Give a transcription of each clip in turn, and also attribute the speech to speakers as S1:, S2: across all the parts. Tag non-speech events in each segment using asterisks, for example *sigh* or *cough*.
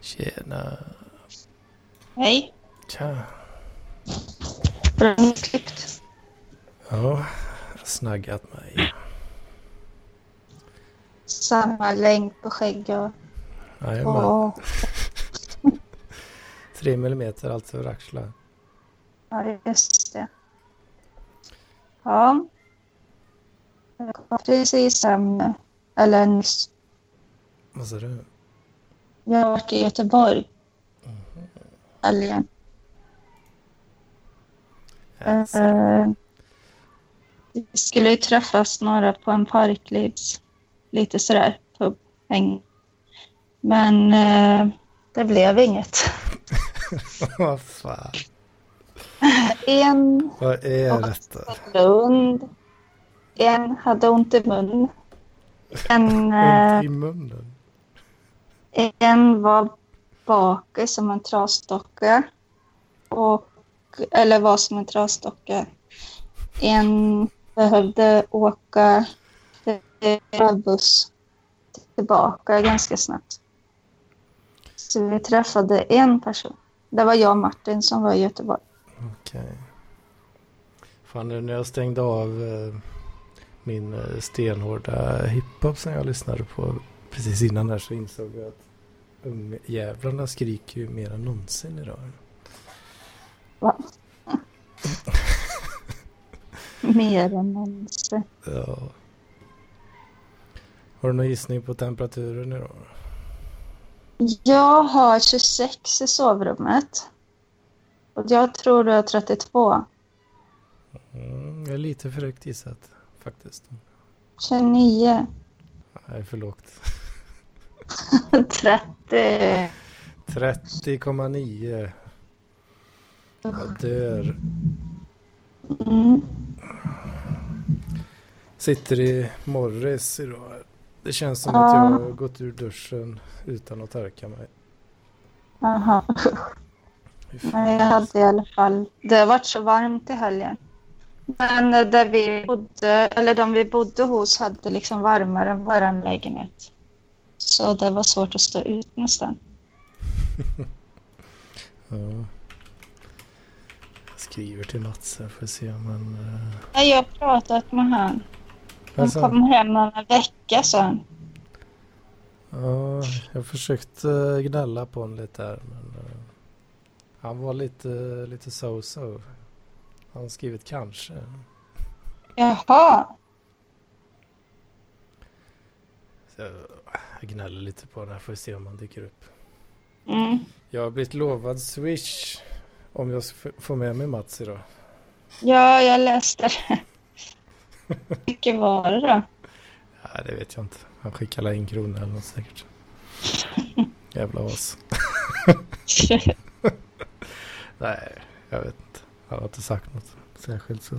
S1: Tjena.
S2: Hej.
S1: Tja.
S2: Bra nyklippt.
S1: Ja, snaggat mig.
S2: Samma längd på skägg och...
S1: Jajamän.
S2: och *laughs*
S1: Tre millimeter alltså över axlar.
S2: ja, just det. Ja. Jag kom precis hem nu. Eller nyss.
S1: Vad sa du?
S2: Jag har varit i Göteborg. Helgen.
S1: Alltså,
S2: Eh, Vi skulle ju träffas några på en parklivs. Lite sådär pub. häng. Men eh, det blev inget. *laughs*
S1: Vad fan.
S2: En
S1: Vad är detta?
S2: Lund. En hade ont i mun. En, *laughs*
S1: Ont
S2: eh,
S1: i munnen.
S2: en var bakis som en trasdocka. Och, eller var som en trasdocka. En behövde åka eh, buss tillbaka ganska snabbt. Så vi träffade en person. Det var jag och Martin som var i Göteborg.
S1: Okej. Fan nu när jag stängde av eh, min eh, stenhårda hiphop som jag lyssnade på precis innan där så insåg jag att ungjävlarna skriker ju mer än någonsin idag.
S2: Va? *laughs* Mer än någonsin.
S1: Ja. Har du någon gissning på temperaturen idag?
S2: Jag har 26 i sovrummet. Och jag tror du har 32.
S1: Mm, jag är lite för högt gissat faktiskt.
S2: 29.
S1: Nej, för lågt.
S2: 30.
S1: 30,9. Jag dör.
S2: Mm.
S1: Sitter i Morris idag. Det känns som att jag har gått ur duschen utan att torka mig.
S2: Aha.
S1: Fy fan.
S2: Nej, jag hade i alla fall... Det har varit så varmt i helgen. Men eh, där vi bodde, eller de vi bodde hos hade liksom varmare än vår lägenhet. Så det var svårt att stå ut nästan. *laughs*
S1: Ja. Jag skriver till Mats här för att se om han... Uh...
S2: Nej, Jag har pratat med han. Han
S1: Alltså,
S2: kommer hem om en vecka, sa han.
S1: ja, jag försökte gnälla på honom lite här men eh, han var lite, lite so-so. Han har skrivit kanske.
S2: Jaha.
S1: Så jag, gnäller lite på honom här för att se om han dyker upp.
S2: Mm.
S1: Jag har blivit lovad Swish om jag får med mig Mats idag.
S2: Ja, jag läste det. Hur mycket var det då?
S1: Ja, det vet jag inte. Han skickar en krona eller något säkert. *laughs* Jävla as. *laughs* *laughs* Nej, jag vet inte. Han har inte sagt något särskilt. Så.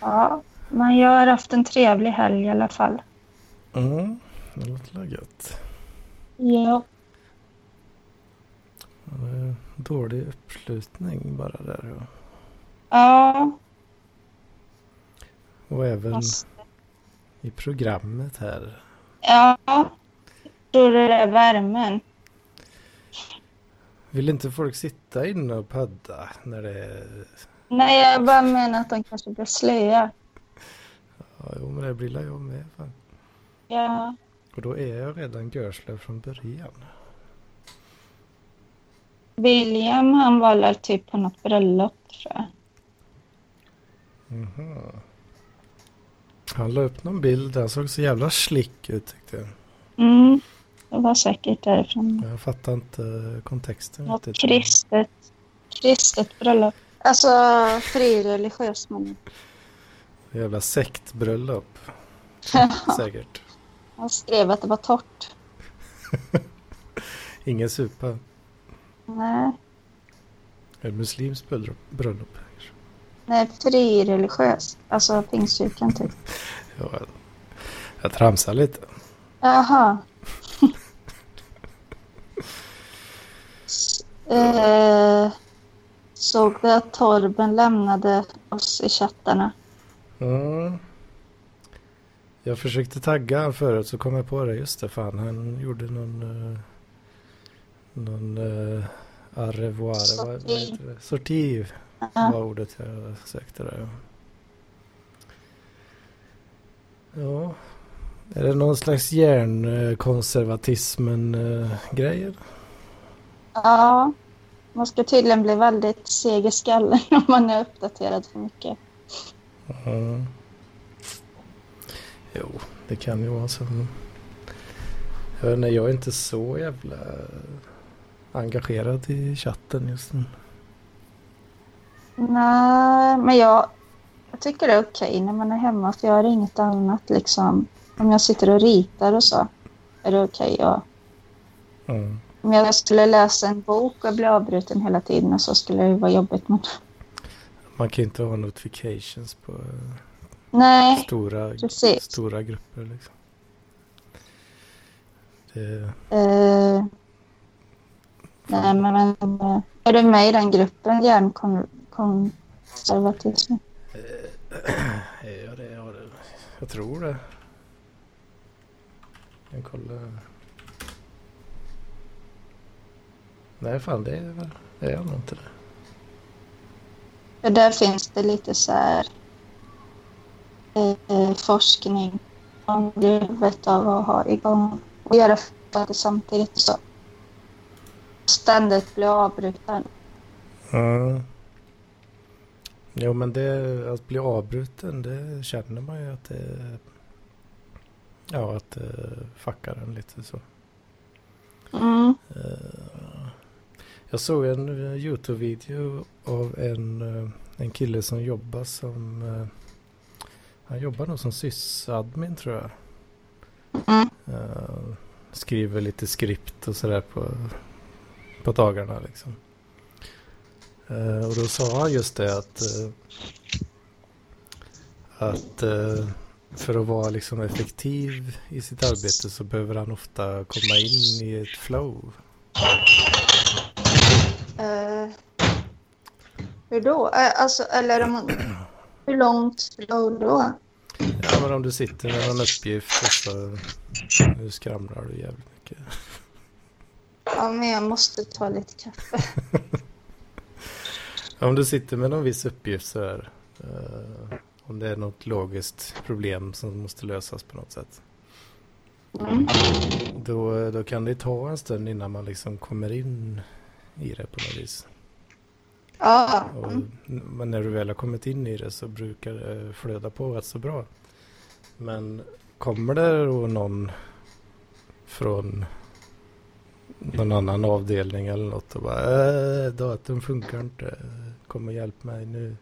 S2: Ja, men jag har haft en trevlig helg i alla fall.
S1: Mm, det låter gött.
S2: Ja.
S1: Dålig uppslutning bara där. ja.
S2: Ja,
S1: Och även
S2: fast,
S1: i programmet här.
S2: ja. Tror du det är värmen?
S1: Vill inte folk sitta inne och padda när det är...
S2: Nej, jag bara menar att de kanske blir slöa.
S1: Ja, jo, men det blir jag med. Fan.
S2: Ja,
S1: Och då är jag redan görslöv från början.
S2: William han var väl typ på något bröllop tror jag.
S1: Mhm. Han la upp någon bild. Den såg så jävla slick ut tyckte jag.
S2: Mm, det var säkert därifrån.
S1: Jag fattar inte kontexten
S2: Något
S1: riktigt.
S2: kristet, kristet bröllop. Alltså frireligiöst men
S1: Jävla sektbröllop. Säkert.
S2: han skrev att det var torrt. *laughs*
S1: Ingen supa.
S2: Nej,
S1: Är det muslimskt bröllop?
S2: nej frireligiöst. Alltså pingstkyrkan typ. *laughs*
S1: Ja, jag tramsar lite.
S2: Jaha. Eh, såg du att Torben lämnade oss i chattarna?
S1: Mm. Jag försökte tagga han förut så kom jag på det. Just det, fan han gjorde någon... Uh, någon... Uh, arrevoir. Vad, vad heter det? Sortiv
S2: Ja.
S1: var ordet jag sökte där. Ja. Är det någon slags hjärnkonservatismen-grejer?
S2: Ja. Man ska tydligen bli väldigt seg i skallen *laughs* om man är uppdaterad för mycket.
S1: Mm. Jo, det kan ju vara så. Jag, vet inte, jag är inte så jävla engagerad i chatten just nu.
S2: Nej, men jag, jag tycker det är okej när man är hemma för jag har inget annat liksom. Om jag sitter och ritar och så är det okej. Ja.
S1: Mm.
S2: Om jag skulle läsa en bok och bli avbruten hela tiden så skulle det vara jobbigt. Men...
S1: Man kan inte ha notifications på eh,
S2: Nej,
S1: stora,
S2: precis.
S1: stora grupper. Liksom. Det,
S2: Eh, nej, men eh, är du med i den gruppen, hjärnkonservatism? *clears throat*
S1: ja, det, ja, det, jag tror det. Jag kan kolla. Nej, fan det är, det är nog inte det.
S2: För där finns det lite så här eh, forskning om behovet av att ha igång och göra saker samtidigt så ständigt bli avbruten.
S1: Mm. Jo, men det, att bli avbruten, det känner man ju att det... Ja, att det fuckar en lite så.
S2: Mm.
S1: Eh, Jag såg en eh, Youtube-video av en, eh, en kille som jobbar som... eh, Han jobbar nog som sysadmin tror jag.
S2: Mm.
S1: Skriver lite skript och sådär på, på dagarna liksom. Och då sa han just det att... Att för att vara liksom effektiv i sitt arbete så behöver han ofta komma in i ett flow.
S2: Eh, hur då? Eh, alltså, eller om, *clears throat* hur långt flow då?
S1: Ja men om du sitter med någon uppgift och så nu skramlar du jävligt mycket.
S2: Ja, men jag måste ta lite kaffe. *laughs*
S1: Om du sitter med någon viss uppgift så här. eh, om det är något logiskt problem som måste lösas på något sätt.
S2: Mm.
S1: Då, då kan det ta en stund innan man liksom kommer in i det på något vis.
S2: Ja,
S1: Och. Men när du väl har kommit in i det så brukar det flöda på rätt så bra. Men kommer det då någon från någon annan avdelning eller något och bara äh, datorn funkar inte. Kom och hjälp mig nu.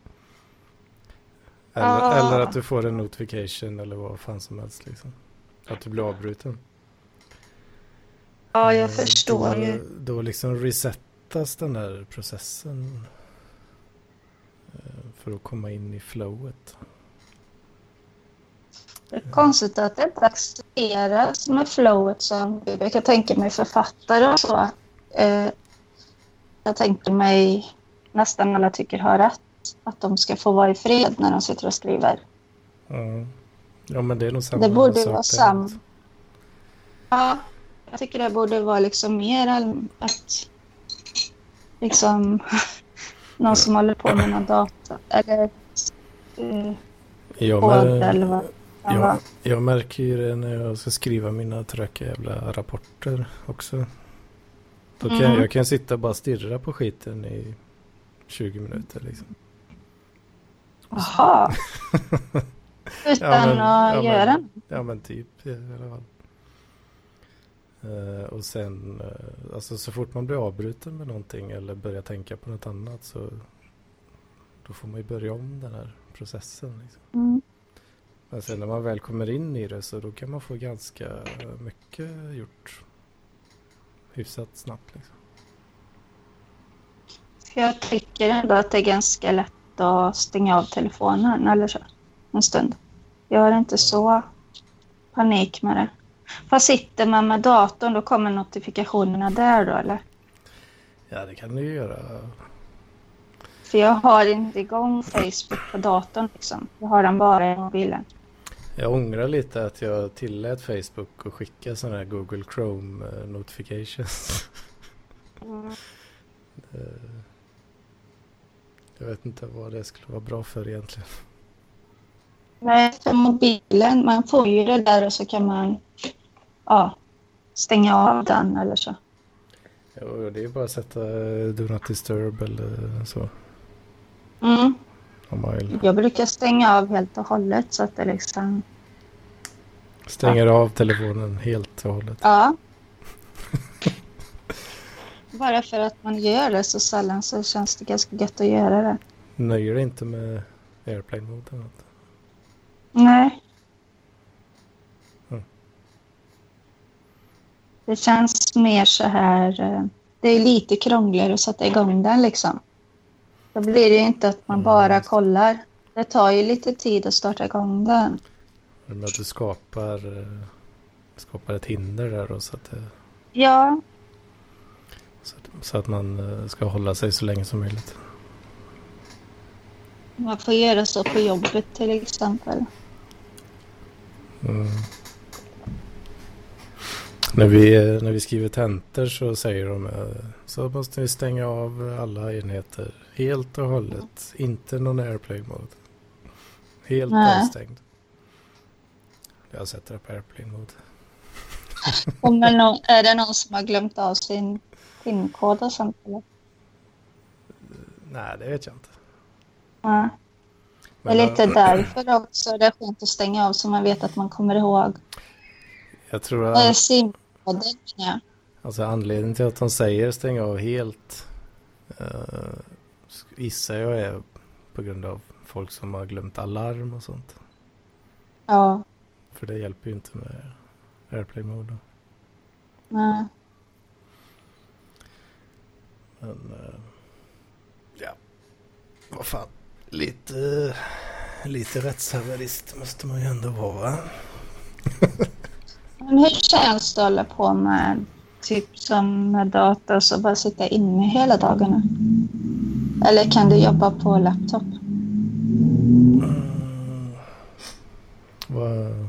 S1: Eller,
S2: Ah.
S1: eller att du får en notification eller vad fan som helst liksom. Att du blir avbruten.
S2: ja
S1: Eh,
S2: jag förstår
S1: då,
S2: ju.
S1: Då liksom resettas den där processen. eh, För att komma in i flowet.
S2: Det är konstigt att det inte accepteras med flowet som jag kan tänka mig författare och så. Eh, jag tänker mig nästan alla tycker har rätt. Att de ska få vara i fred när de sitter och skriver.
S1: Ja, ja men det är nog samma
S2: Det borde vara samma. Ja, jag tycker det borde vara liksom mer att liksom *laughs* någon som håller på med någon data eller eh,
S1: Ja,
S2: kod
S1: men,
S2: eller vad
S1: jag, jag märker ju det när jag ska skriva mina tråkiga jävla rapporter också. Då kan
S2: Mm.
S1: jag, jag kan sitta och bara stirra på skiten i 20 minuter liksom.
S2: Jaha. *laughs* Utan
S1: Ja, men-
S2: att
S1: ja, men-
S2: göra
S1: Ja men typ i alla fall. Eh, och sen, eh, alltså så fort man blir avbruten med någonting eller börjar tänka på något annat så då får man ju börja om den här processen. Liksom.
S2: mm.
S1: Men sen när man väl kommer in i det så då kan man få ganska mycket gjort hyfsat snabbt. Liksom.
S2: Jag tycker ändå att det är ganska lätt att stänga av telefonen eller så. En stund. Jag har inte så panik med det. Fast sitter man med datorn då kommer notifikationerna där då eller?
S1: Ja det kan du göra.
S2: För jag har inte igång Facebook på datorn liksom. Jag har den bara i mobilen.
S1: Jag ångrar lite att jag tillät Facebook att skicka sådana här Google Chrome eh, notifications.
S2: Mm.
S1: Jag vet inte vad det skulle vara bra för egentligen.
S2: Nej, för mobilen, man får ju det där och så kan man ja, stänga av den eller så.
S1: Jo, det är bara att sätta eh, Do Not Disturb eller så.
S2: Mm.
S1: Om man vill.
S2: Jag brukar stänga av helt och hållet så att det liksom...
S1: Stänger av telefonen helt och hållet.
S2: Ja. *laughs* Bara för att man gör det så sällan så känns det ganska gött att göra det.
S1: Nöjer dig inte med airplane mode eller något?
S2: Nej. Det känns mer så här... eh, Det är lite krångligare att sätta igång den liksom. Då blir det ju inte att man
S1: Mm,
S2: bara kollar. Det tar ju lite tid att starta igång den.
S1: Med att du skapar, eh, skapar ett hinder där då, så att, det,
S2: Ja,
S1: så att, så att man eh, ska hålla sig så länge som möjligt.
S2: man får göra så på jobbet till exempel.
S1: Mm. När, vi, när vi skriver tentor så säger de eh, så måste vi stänga av alla enheter helt och hållet. Inte någon airplane mode. Helt
S2: Nej.
S1: avstängd. Jag sätter upp airplane mode. *laughs*
S2: Om det nå- är det någon som har glömt av sin pinkod och sånt? Eller?
S1: Nej, det vet jag inte.
S2: Ja. Det är lite
S1: eh, *clears throat*
S2: därför också det är skönt att stänga av så man vet att man kommer ihåg.
S1: Jag tror
S2: Äh,
S1: att
S2: Simkoden
S1: alltså, anledningen till att de säger stänga av helt uh, gissar jag är på grund av folk som har glömt alarm och sånt.
S2: Ja.
S1: För det hjälper ju inte med airplane mode.
S2: Nej.
S1: Men eh, ja, vad fan. Lite, lite rättshaverist måste man ju ändå vara va? *laughs*
S2: Men hur känns det att hålla på med typ som med data och så bara sitta inne hela dagarna? Eller kan du jobba på laptop?
S1: Mm. Vad,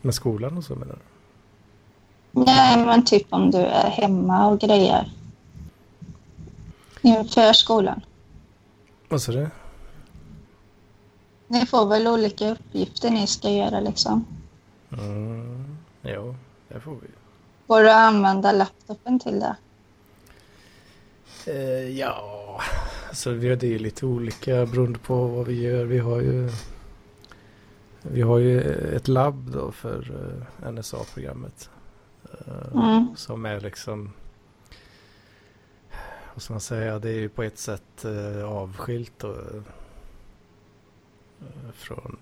S1: med skolan och så menar du?
S2: Nej, men typ om du är hemma och grejer. Inför skolan.
S1: Vad sa du?
S2: Ni får väl olika uppgifter ni ska göra liksom.
S1: Mm, jo, det får vi.
S2: Får du använda laptopen till det?
S1: Eh, ja, alltså det är lite olika beroende på vad vi gör. Vi har ju vi har ju ett labb då för eh, NSA-programmet. Eh,
S2: Mm.
S1: Som är liksom vad ska man säga, det är ju på ett sätt eh, avskilt då, från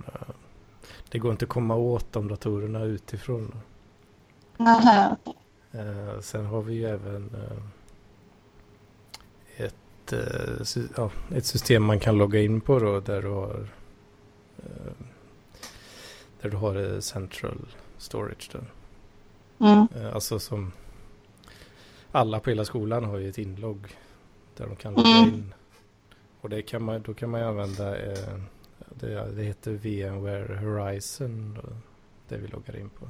S1: det går inte att komma åt de datorerna utifrån.
S2: Nähä,
S1: Eh, sen har vi ju även eh, ett, eh, sy- ja, ett system man kan logga in på då där du har där du har central storage. Då.
S2: Mm.
S1: Alltså som alla på hela skolan har ju ett inlogg där de kan logga
S2: Mm.
S1: in. Och det kan man, då kan man ju använda det, det heter VMware Horizon då, det vi loggar in på.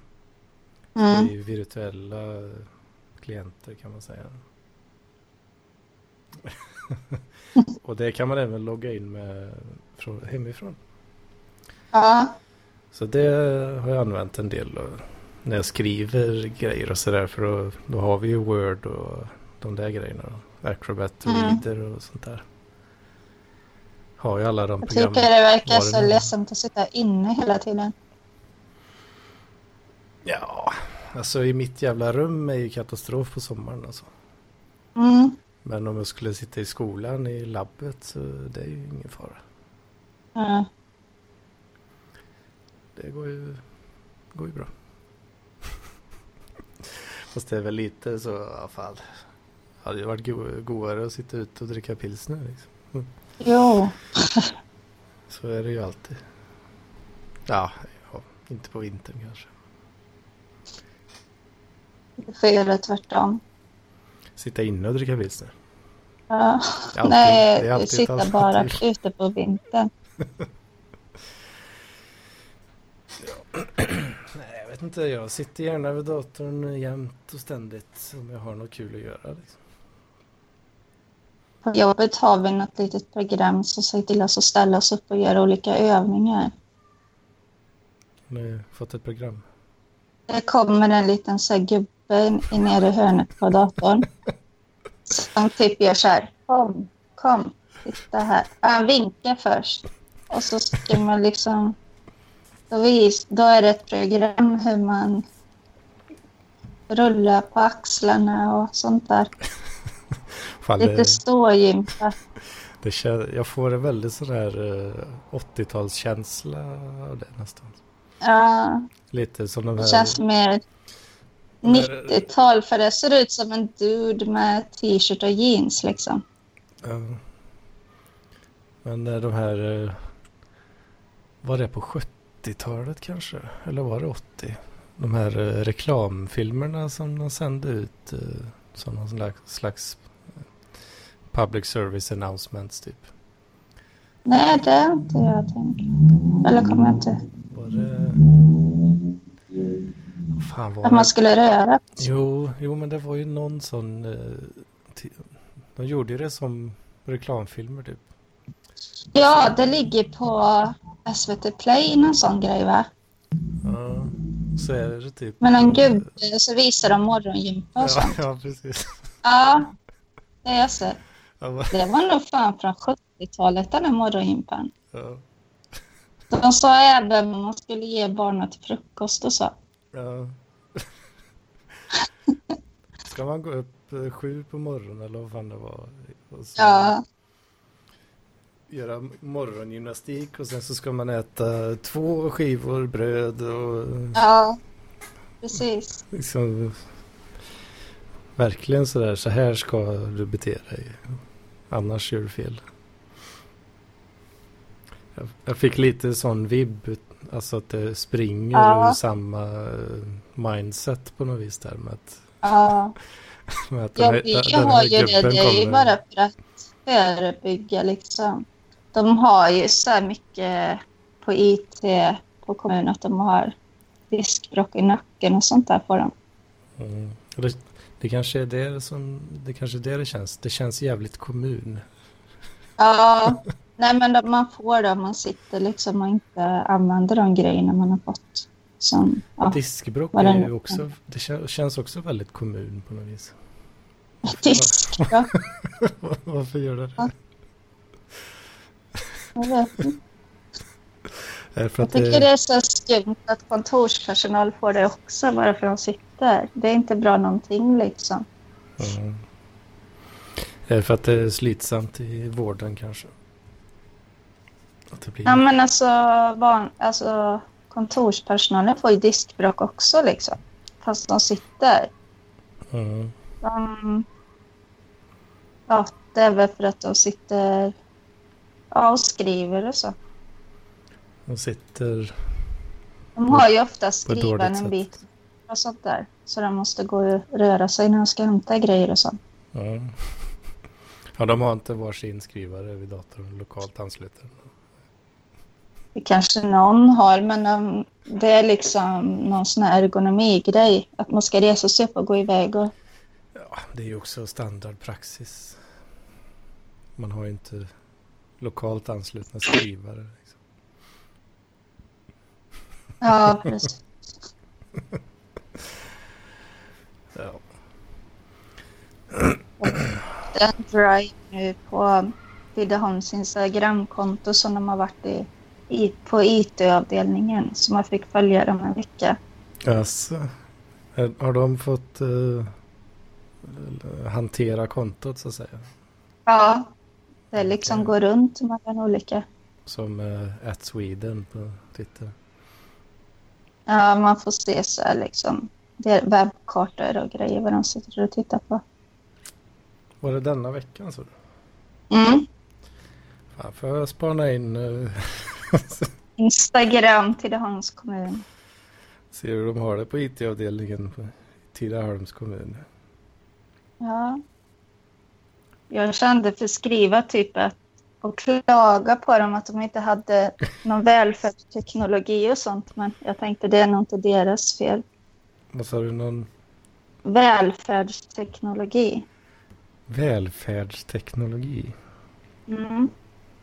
S1: Det
S2: Mm.
S1: är ju virtuella klienter kan man säga. *laughs* och det kan man även logga in med från, hemifrån.
S2: Ja.
S1: Så det har jag använt en del när jag skriver grejer och sådär. För då, då har vi ju Word och de där grejerna. Då. Acrobat
S2: Mm.
S1: Reader och sånt där. Har ju alla de
S2: Jag
S1: programmen.
S2: tycker det verkar så ledsamt att sitta inne hela tiden.
S1: Ja, alltså i mitt jävla rum är ju katastrof på sommaren alltså.
S2: Mm.
S1: Men om jag skulle sitta i skolan i labbet så det är ju ingen fara.
S2: Ja.
S1: Det går ju, går ju bra. Fast det är väl lite så, ja fan. Det hade ju varit go- godare att sitta ute och dricka pilsner liksom.
S2: Jo. *laughs*
S1: Så är det ju alltid. Ja, ja inte på vintern kanske.
S2: Du får göra tvärtom.
S1: Sitta inne och dricka pilsner.
S2: Ja.
S1: Det *laughs* alltid-
S2: Nej,
S1: det
S2: sitta bara ute på vintern. *laughs*
S1: Nej, jag vet inte. Jag sitter gärna vid datorn jämt och ständigt om jag har något kul att göra. Liksom.
S2: På jobbet har vi något litet program som ser till oss att ställa oss upp och göra olika övningar.
S1: Har ni fått ett program?
S2: Det kommer en liten så här, gubbe i nere hörnet på datorn. Som typ gör så här. Kom, kom, titta här. Han vinkar först. Och så ska man liksom... Då, vis, då är det ett program hur man rullar på axlarna och sånt där. *laughs*
S1: Fan,
S2: Lite
S1: det,
S2: stågympa.
S1: det kän- jag får en väldigt här eh, 80-talskänsla av det nästan.
S2: Ja,
S1: Lite som de
S2: det
S1: här...
S2: känns mer 90-tal för det ser ut som en dude med t-shirt och jeans liksom.
S1: Ja. Men de här... eh, Var det på 70-talet kanske? Eller var det 80? De här eh, reklamfilmerna som de sände ut. eh, Som någon slags, slags public service announcements typ.
S2: Nej, det har inte jag tänkt. Eller kommer jag inte.
S1: Var det... Fan var
S2: Att man skulle röra.
S1: Jo, jo, men det var ju någon sån... eh, De gjorde ju det som reklamfilmer typ.
S2: Ja, det ligger på SVT Play någon sån grej va?
S1: Ja, så är det typ.
S2: Men en gubbe så visar de morgongympa och
S1: Ja,
S2: sånt.
S1: ja precis.
S2: Ja, det har jag sett. Det var nog fan från 70-talet den här morgongympan.
S1: ja,
S2: De sa även att man skulle ge barnen till frukost och så.
S1: Ja. *laughs* Ska man gå upp eh, sju på morgonen eller vad fan det var? Och så
S2: Ja,
S1: Göra morgongymnastik och sen så ska man äta två skivor bröd och
S2: ja, precis.
S1: liksom verkligen sådär, så här ska du bete dig. Annars gör du fel. Jag, jag fick lite sån vibb, alltså att det springer
S2: Ja.
S1: ur samma mindset på något vis där med att,
S2: Ja, *laughs*
S1: med att den
S2: ja vi
S1: den
S2: har ju det. Det är ju bara för att förebygga liksom. De har ju så här mycket på IT på kommunen att de har diskbråck i nacken och sånt där på dem.
S1: Mm. Det, det kanske är det som, det kanske är det det känns. Det känns jävligt kommun.
S2: Ja, *laughs* nej men de- man får det om man sitter liksom och inte använder de grejerna man har fått. Som, ja,
S1: Diskbråck är ju också, det kän- känns också väldigt kommun på något vis. *laughs*
S2: disk. Ja, *laughs*
S1: Varför gör det
S2: Ja.
S1: det?
S2: jag vet inte. Jag tycker
S1: det,
S2: det är så skumt att kontorspersonal får det också bara för att de sitter. Det är inte bra någonting liksom.
S1: Mm. Är det för att det är slitsamt i vården kanske? Att det blir...
S2: Ja men alltså, van, alltså kontorspersonalen får ju diskbråck också liksom. Fast de sitter.
S1: Mm.
S2: De, ja, det är väl för att de sitter ja, och skriver och så.
S1: De sitter...
S2: De har ju ofta skriven en
S1: sätt.
S2: bit och sånt där. Så de måste gå och röra sig när de ska hämta grejer och sånt.
S1: Ja. ja, de har inte varsin skrivare vid datorn lokalt ansluten.
S2: Det kanske någon har, men de, det är liksom någon sån här ergonomigrej. Att man ska resa sig upp och gå iväg. Och,
S1: Ja, det är ju också standardpraxis. Man har ju inte lokalt anslutna skrivare. Liksom.
S2: ja, *laughs* precis.
S1: Ja.
S2: Det är en drive nu på Tidaholms Instagramkonto som de har varit i, på IT-avdelningen. Så man fick följa dem en vecka.
S1: Alltså, har de fått eh, hantera kontot så att säga?
S2: Ja, det liksom
S1: Okej.
S2: går runt mellan olika.
S1: Som uh, at Sweden på Twitter.
S2: Ja, man får se så här liksom. Det är webbkartor och grejer vad de sitter och tittar på.
S1: Var det denna veckan så?
S2: Mm.
S1: Fan, får jag spana in uh, *laughs* *laughs*
S2: Instagram Tidaholms kommun.
S1: se hur de har det på IT-avdelningen på Tidaholms kommun.
S2: Ja. jag kände för skriva typ att och klaga på dem att de inte hade någon välfärdsteknologi och sånt. Men jag tänkte det är nog inte deras fel.
S1: Vad sa du? Någon
S2: Välfärdsteknologi.
S1: välfärdsteknologi?
S2: Mm.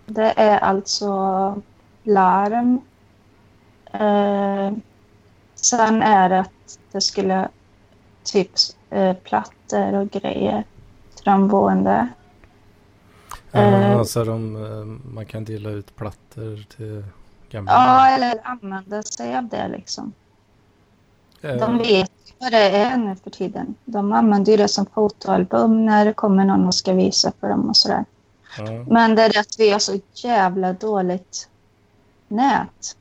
S2: Det är alltså larm. Eh, sen är det att det skulle typ eh, plattor och grejer till de boende.
S1: Ja,
S2: Eh.
S1: alltså de, eh, man kan dela ut plattor till gamla.
S2: Ja, eller använda sig av det liksom.
S1: Eh,
S2: De vet vad det är nu för tiden. De använder ju det som fotoalbum när det kommer någon och ska visa för dem och sådär.
S1: ja.
S2: Men det är att vi har så jävla dåligt nät.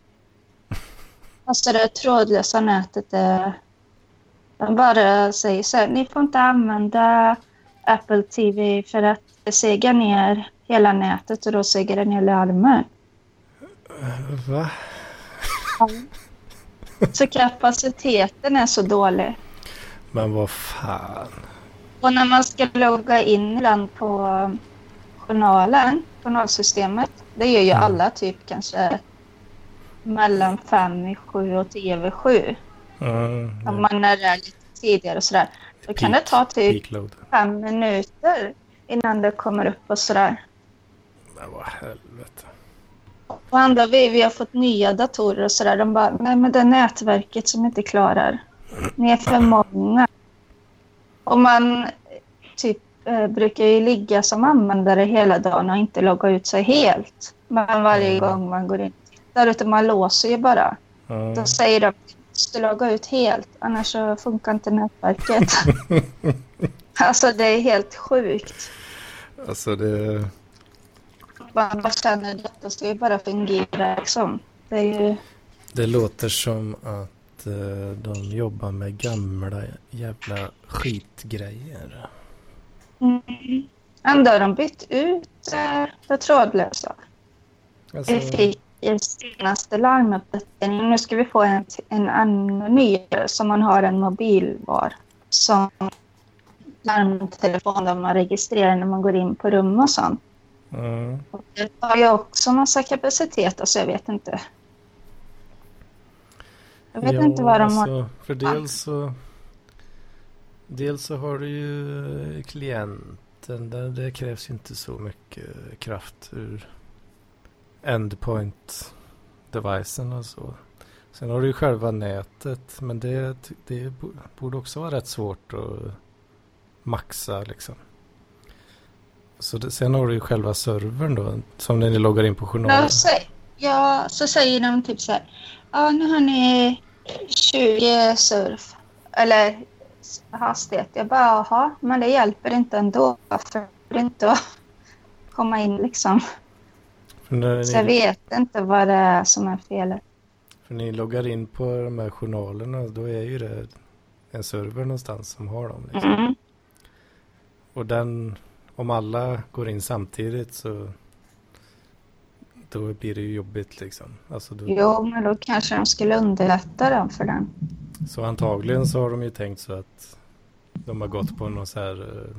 S2: Alltså det trådlösa nätet är... De bara säger så här, ni får inte använda Apple TV för att det segar ner hela nätet och då segar det ner larmen.
S1: Va?
S2: Så kapaciteten är så dålig.
S1: Men vad fan.
S2: Och när man ska logga in ibland på journalen, journalsystemet, det gör ju alla typ kanske mellan fem i sju och tio över sju.
S1: Mm,
S2: Om man är där lite tidigare och sådär. Då kan det ta typ fem minuter innan det kommer upp och sådär.
S1: Men vad helvete.
S2: Och andra vi, vi har fått nya datorer och sådär. De bara, nej men det är nätverket som inte klarar. Ni är för många. Och man typ eh, brukar ju ligga som användare hela dagen och inte logga ut sig helt. Men varje
S1: Mm.
S2: gång man går in tittar, utan man låser ju bara.
S1: Ja.
S2: Då säger de att du måste logga ut helt, annars så funkar inte nätverket. *laughs* alltså det är helt sjukt.
S1: Alltså det...
S2: Man bara känner att detta ska ju bara fungera liksom. Det är ju...
S1: Det låter som att eh, de jobbar med gamla jävla skitgrejer.
S2: Mm. Ändå har de bytt ut eh, det trådlösa.
S1: Alltså,
S2: Vi fick i senaste larmuppdateringen. Nu ska vi få en, en nyare som man har en mobilvar. Som larmtelefon där man registrerar när man går in på rum och sånt.
S1: ja.
S2: Och Det har ju också massa kapacitet, alltså jag vet inte. Jag vet
S1: Ja,
S2: inte vad de har.
S1: alltså, För dels så... Dels så har du ju klienten. Där det krävs inte så mycket kraft ur endpoint devicen och så. Sen har du ju själva nätet. Men det, det borde också vara rätt svårt att maxa liksom. Så det, sen har du ju själva servern då. Som när ni loggar in på journalen.
S2: Ja, så, ja, så säger de typ så här. Ja, nu har ni 20 surf. Eller hastighet. Jag bara, jaha, men det hjälper inte ändå. För det inte att komma in liksom. Så jag
S1: ni,
S2: vet inte vad det är som är felet.
S1: för ni loggar in på de här journalerna. Då är ju det en server någonstans som har dem. Liksom.
S2: Mm.
S1: Och den, om alla går in samtidigt så då blir det ju jobbigt liksom. Alltså då,
S2: Jo, men då kanske de skulle underlätta dem för den.
S1: Så antagligen så har de ju tänkt så att de har gått på någon så här eh,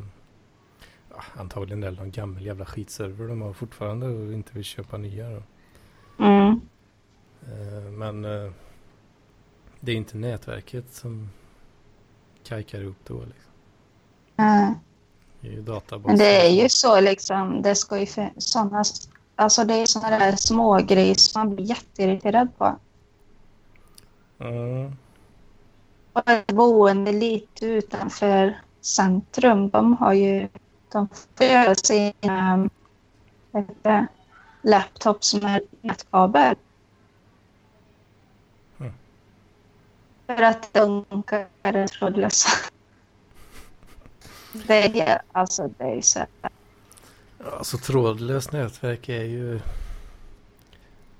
S1: antagligen är det någon gammal jävla skitserver de har fortfarande och inte vill köpa nya då.
S2: Mm.
S1: Eh, Men eh, det är inte nätverket som kajkar ihop då liksom.
S2: Eh,
S1: Det är ju databasen.
S2: Men det är ju så liksom, det ska ju för, såna, alltså det är sådana där små grejer som man blir jätteirriterad på.
S1: Mm.
S2: Och boende lite utanför centrum, de har ju, de får göra sina det, laptops med nätkabel.
S1: Mm.
S2: För att det funkar trådlösa. Det är, alltså det är så här.
S1: Alltså trådlöst nätverk är ju...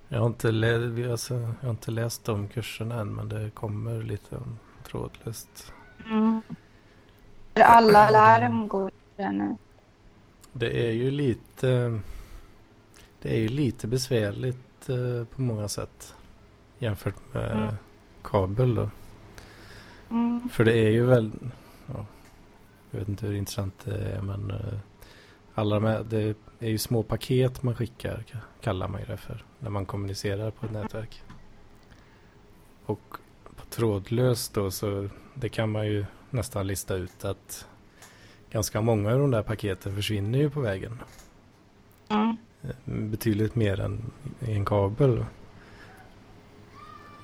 S1: Jag har, inte lä... alltså, jag har inte läst de kurserna än men det kommer lite om trådlöst.
S2: Mm. Alla larm går det nu.
S1: Det är ju lite... Det är ju lite besvärligt eh, på många sätt. Jämfört med
S2: Mm.
S1: kabel då.
S2: Mm.
S1: För det är ju väl... Ja, jag vet inte hur intressant det är men... eh, alla med, det är ju små paket man skickar kallar man ju det för när man kommunicerar på ett nätverk. Och på trådlöst då så det kan man ju nästan lista ut att ganska många av de där paketen försvinner ju på vägen.
S2: Mm.
S1: Betydligt mer än en kabel.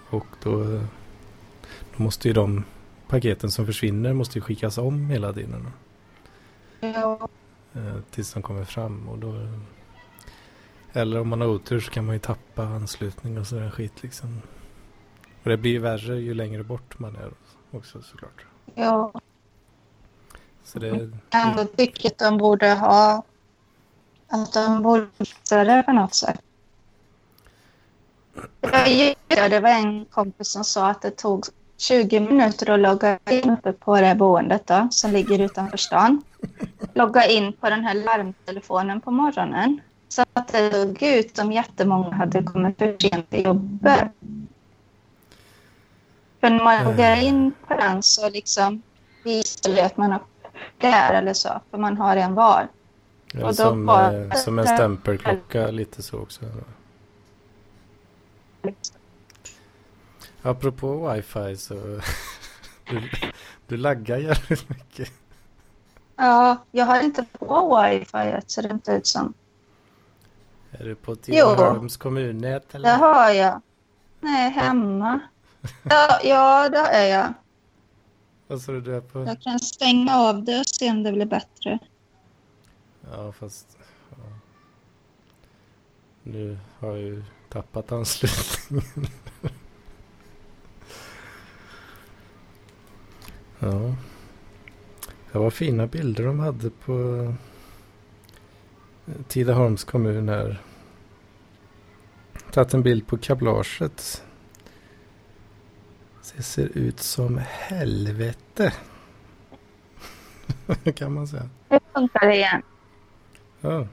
S1: Och då, då måste ju de paketen som försvinner måste ju skickas om hela tiden.
S2: Ja.
S1: Eh, tills de kommer fram. Och då, eller om man har otur så kan man ju tappa anslutning och sådär skit liksom. Och det blir ju värre ju längre bort man är också såklart.
S2: Ja.
S1: Så det,
S2: Ändå tycker att de borde ha att de borde det på något sätt. Det var en kompis som sa att det tog 20 minuter att logga in uppe på det boendet då, som ligger utanför stan. Logga in på den här larmtelefonen på morgonen. Så att det såg ut som jättemånga hade kommit för sent till jobbet. För när man loggar in på den så liksom visar det att man har där eller så, för man har en var.
S1: ja, som, eh, som en stämpelklocka lite så också. Apropå wifi så *laughs* du, du laggar jävligt mycket.
S2: Ja, jag har inte på wifi ser det inte ut som.
S1: Är du på Tidaholms kommunnät eller?
S2: Det har jag. Nej, hemma. Ja, ja, det är jag.
S1: Vad sa du du är på?
S2: Jag kan stänga av det och se om det blir bättre.
S1: Ja, fast... Ja. Nu har jag ju tappat anslutningen. *laughs* ja. Det var fina bilder de hade på Tidaholms kommun här. Tagit en bild på kablaget. Det ser ut som helvete. *laughs* kan man säga.
S2: Nu funkar det igen.
S1: Ja.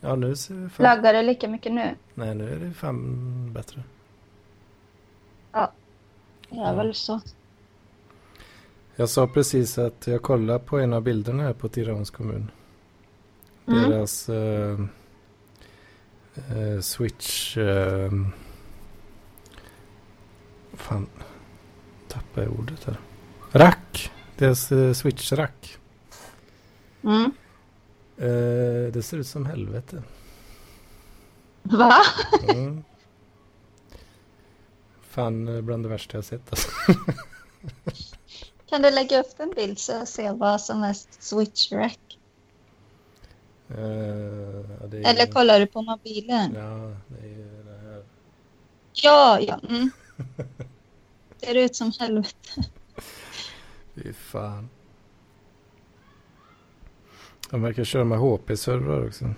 S1: Ja, nu ser det fan...
S2: Laggar det lika mycket nu?
S1: Nej, nu är det fan bättre.
S2: Ja, det är väl så.
S1: Jag sa precis att jag kollade på en av bilderna här på Tirans kommun.
S2: Mm.
S1: Deras eh, eh, switch... Eh, fan, tappade jag ordet här. Rack! Deras eh, switch-rack.
S2: Mm.
S1: Eh, det ser ut som helvete.
S2: Va?
S1: Mm. Fan, eh, bland det värsta jag sett alltså. *laughs*
S2: Kan du lägga upp en bild så jag ser vad som är switch rack?
S1: Eh, ja, är,
S2: Eller kollar du på mobilen?
S1: Ja, det är det här.
S2: Ja, ja. Mm. *laughs* Ser ut som helvete.
S1: Fy fan. De verkar köra med HP-servrar också.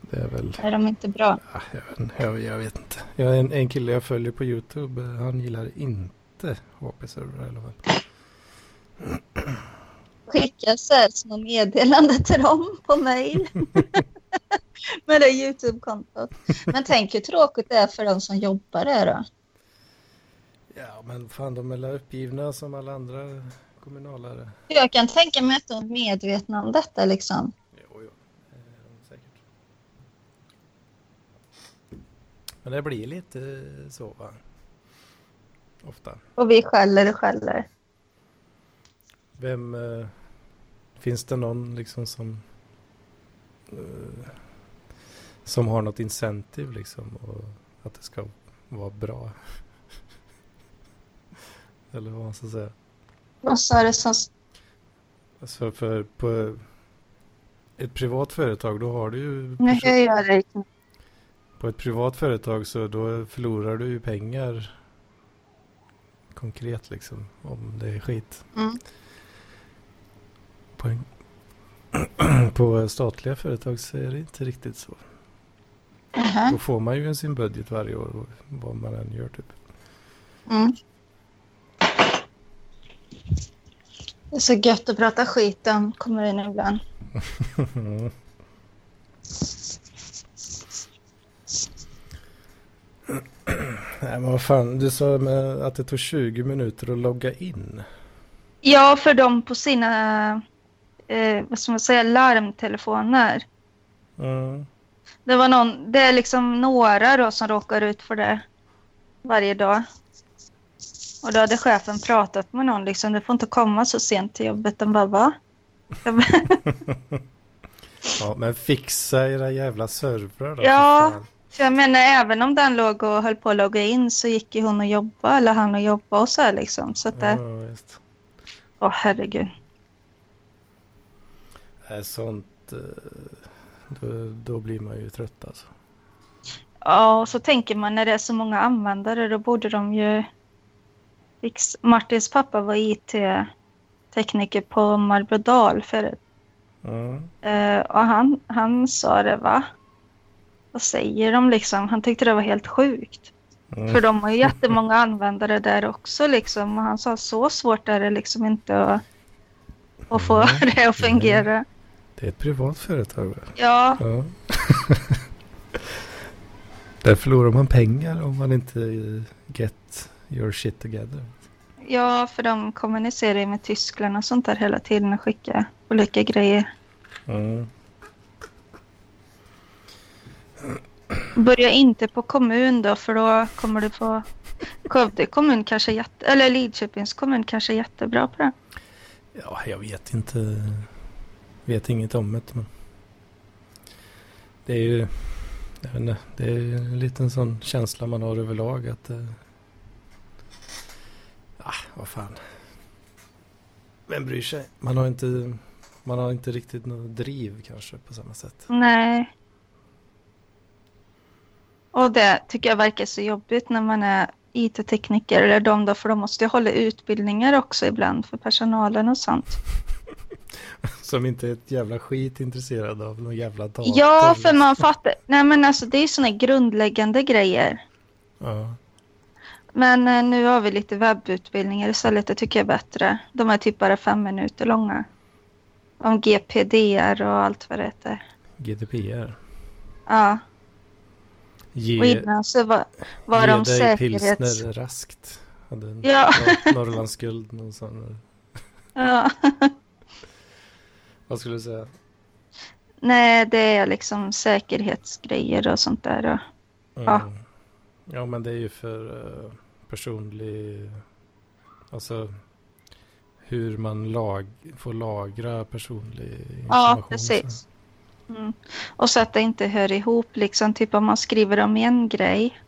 S1: Det är väl...
S2: Är de inte bra?
S1: Ah, jag, vet, inte, jag, jag vet inte. Jag är en, en kille jag följer på YouTube. Han gillar inte HP-servrar i alla fall.
S2: Skicka så här små meddelanden till dem på mail. *laughs* Med det YouTube-kontot. Men tänk hur tråkigt det är för de som jobbar där då.
S1: Ja, men fan de är väl uppgivna som alla andra kommunalare.
S2: Jag kan tänka mig att de är medvetna om detta liksom.
S1: Jo, jo. De säkert. Men det blir lite så va? Ofta.
S2: Och vi skäller och skäller.
S1: Vem... Eh, finns det någon liksom som... Eh, som har något incentive liksom och att det ska vara bra? *laughs* Eller vad man ska säga.
S2: Vad sa du som...
S1: Alltså för på ett privat företag då har du ju...
S2: Nu hör jag dig.
S1: På ett privat företag så då förlorar du ju pengar konkret liksom om det är skit.
S2: Mm.
S1: På, en, *clears throat* på statliga företag så är det inte riktigt så.
S2: Aha.
S1: Då får man ju sin budget varje år vad man än gör typ.
S2: Mm. Det är så gött att prata skit om kommunen ibland. *laughs*
S1: Nej men vad fan, du sa att det tog 20 minuter att logga in.
S2: Ja, för dem på sina eh, vad ska man säga, larmtelefoner.
S1: Mm.
S2: Det var någon, det är liksom några då som råkar ut för det varje dag. Och då hade chefen pratat med någon liksom, det får inte komma så sent till jobbet. Den bara, va? *laughs*
S1: Ja, men fixa era jävla servrar då.
S2: Ja.
S1: för
S2: jag menar, även om den låg och höll på att logga in så gick ju hon och jobba eller han och jobba och så här liksom. Så att det,
S1: Ja, visst.
S2: åh herregud.
S1: Sånt... eh, Då, då blir man ju trött alltså.
S2: Ja, och så tänker man när det är så många användare då borde de ju... Martins pappa var IT-tekniker på Marbrodal förut.
S1: Mm.
S2: Och han, han sa det, va? Vad säger de liksom? Han tyckte det var helt sjukt.
S1: Mm.
S2: För de har ju jättemånga användare där också liksom. Och han sa så svårt är det liksom inte att, att få
S1: Mm. *laughs*
S2: det att fungera.
S1: Det är ett privat företag va?
S2: Ja,
S1: Ja. *laughs* Där förlorar man pengar om man inte eh, get your shit together.
S2: ja, för de kommunicerar ju med Tyskland och sånt där hela tiden och skickar olika grejer.
S1: Mm.
S2: Börja inte på kommun då för då kommer du få... Skövde kommun kanske jätte... Eller Lidköpings kommun kanske är jättebra på det.
S1: Ja, jag vet inte. Vet inget om det. Men det är ju... Jag vet inte, det är en liten sån känsla man har överlag att... Eh, ah, vad fan. Vem bryr sig? Man har inte... Man har inte riktigt något driv kanske på samma sätt.
S2: Nej. Och det tycker jag verkar så jobbigt när man är IT-tekniker eller de då, för de måste ju hålla utbildningar också ibland för personalen och sånt. *laughs*
S1: Som inte är ett jävla skit intresserad av någon jävla dator.
S2: Ja, för man fattar. Nej, men alltså det är såna grundläggande grejer.
S1: Ja.
S2: Men eh, nu har vi lite webbutbildningar istället. Det tycker jag är bättre. De är typ bara fem minuter långa. Om GPDR och allt vad det heter.
S1: GDPR.
S2: Ja, och
S1: Ge,
S2: innan så var, var
S1: ge
S2: de
S1: dig pilsner raskt. Hade en
S2: Ja.
S1: Nor- Norrlandsguld. Någon sån.
S2: Ja. *laughs*
S1: Vad skulle du säga?
S2: Nej, det är liksom säkerhetsgrejer och sånt där. Och... Ja.
S1: Mm. Ja, men det är ju för eh, personlig... Alltså hur man lag, får lagra personlig information.
S2: Ja, precis. Mm. Och så att det inte hör ihop. Liksom, typ om man skriver om en grej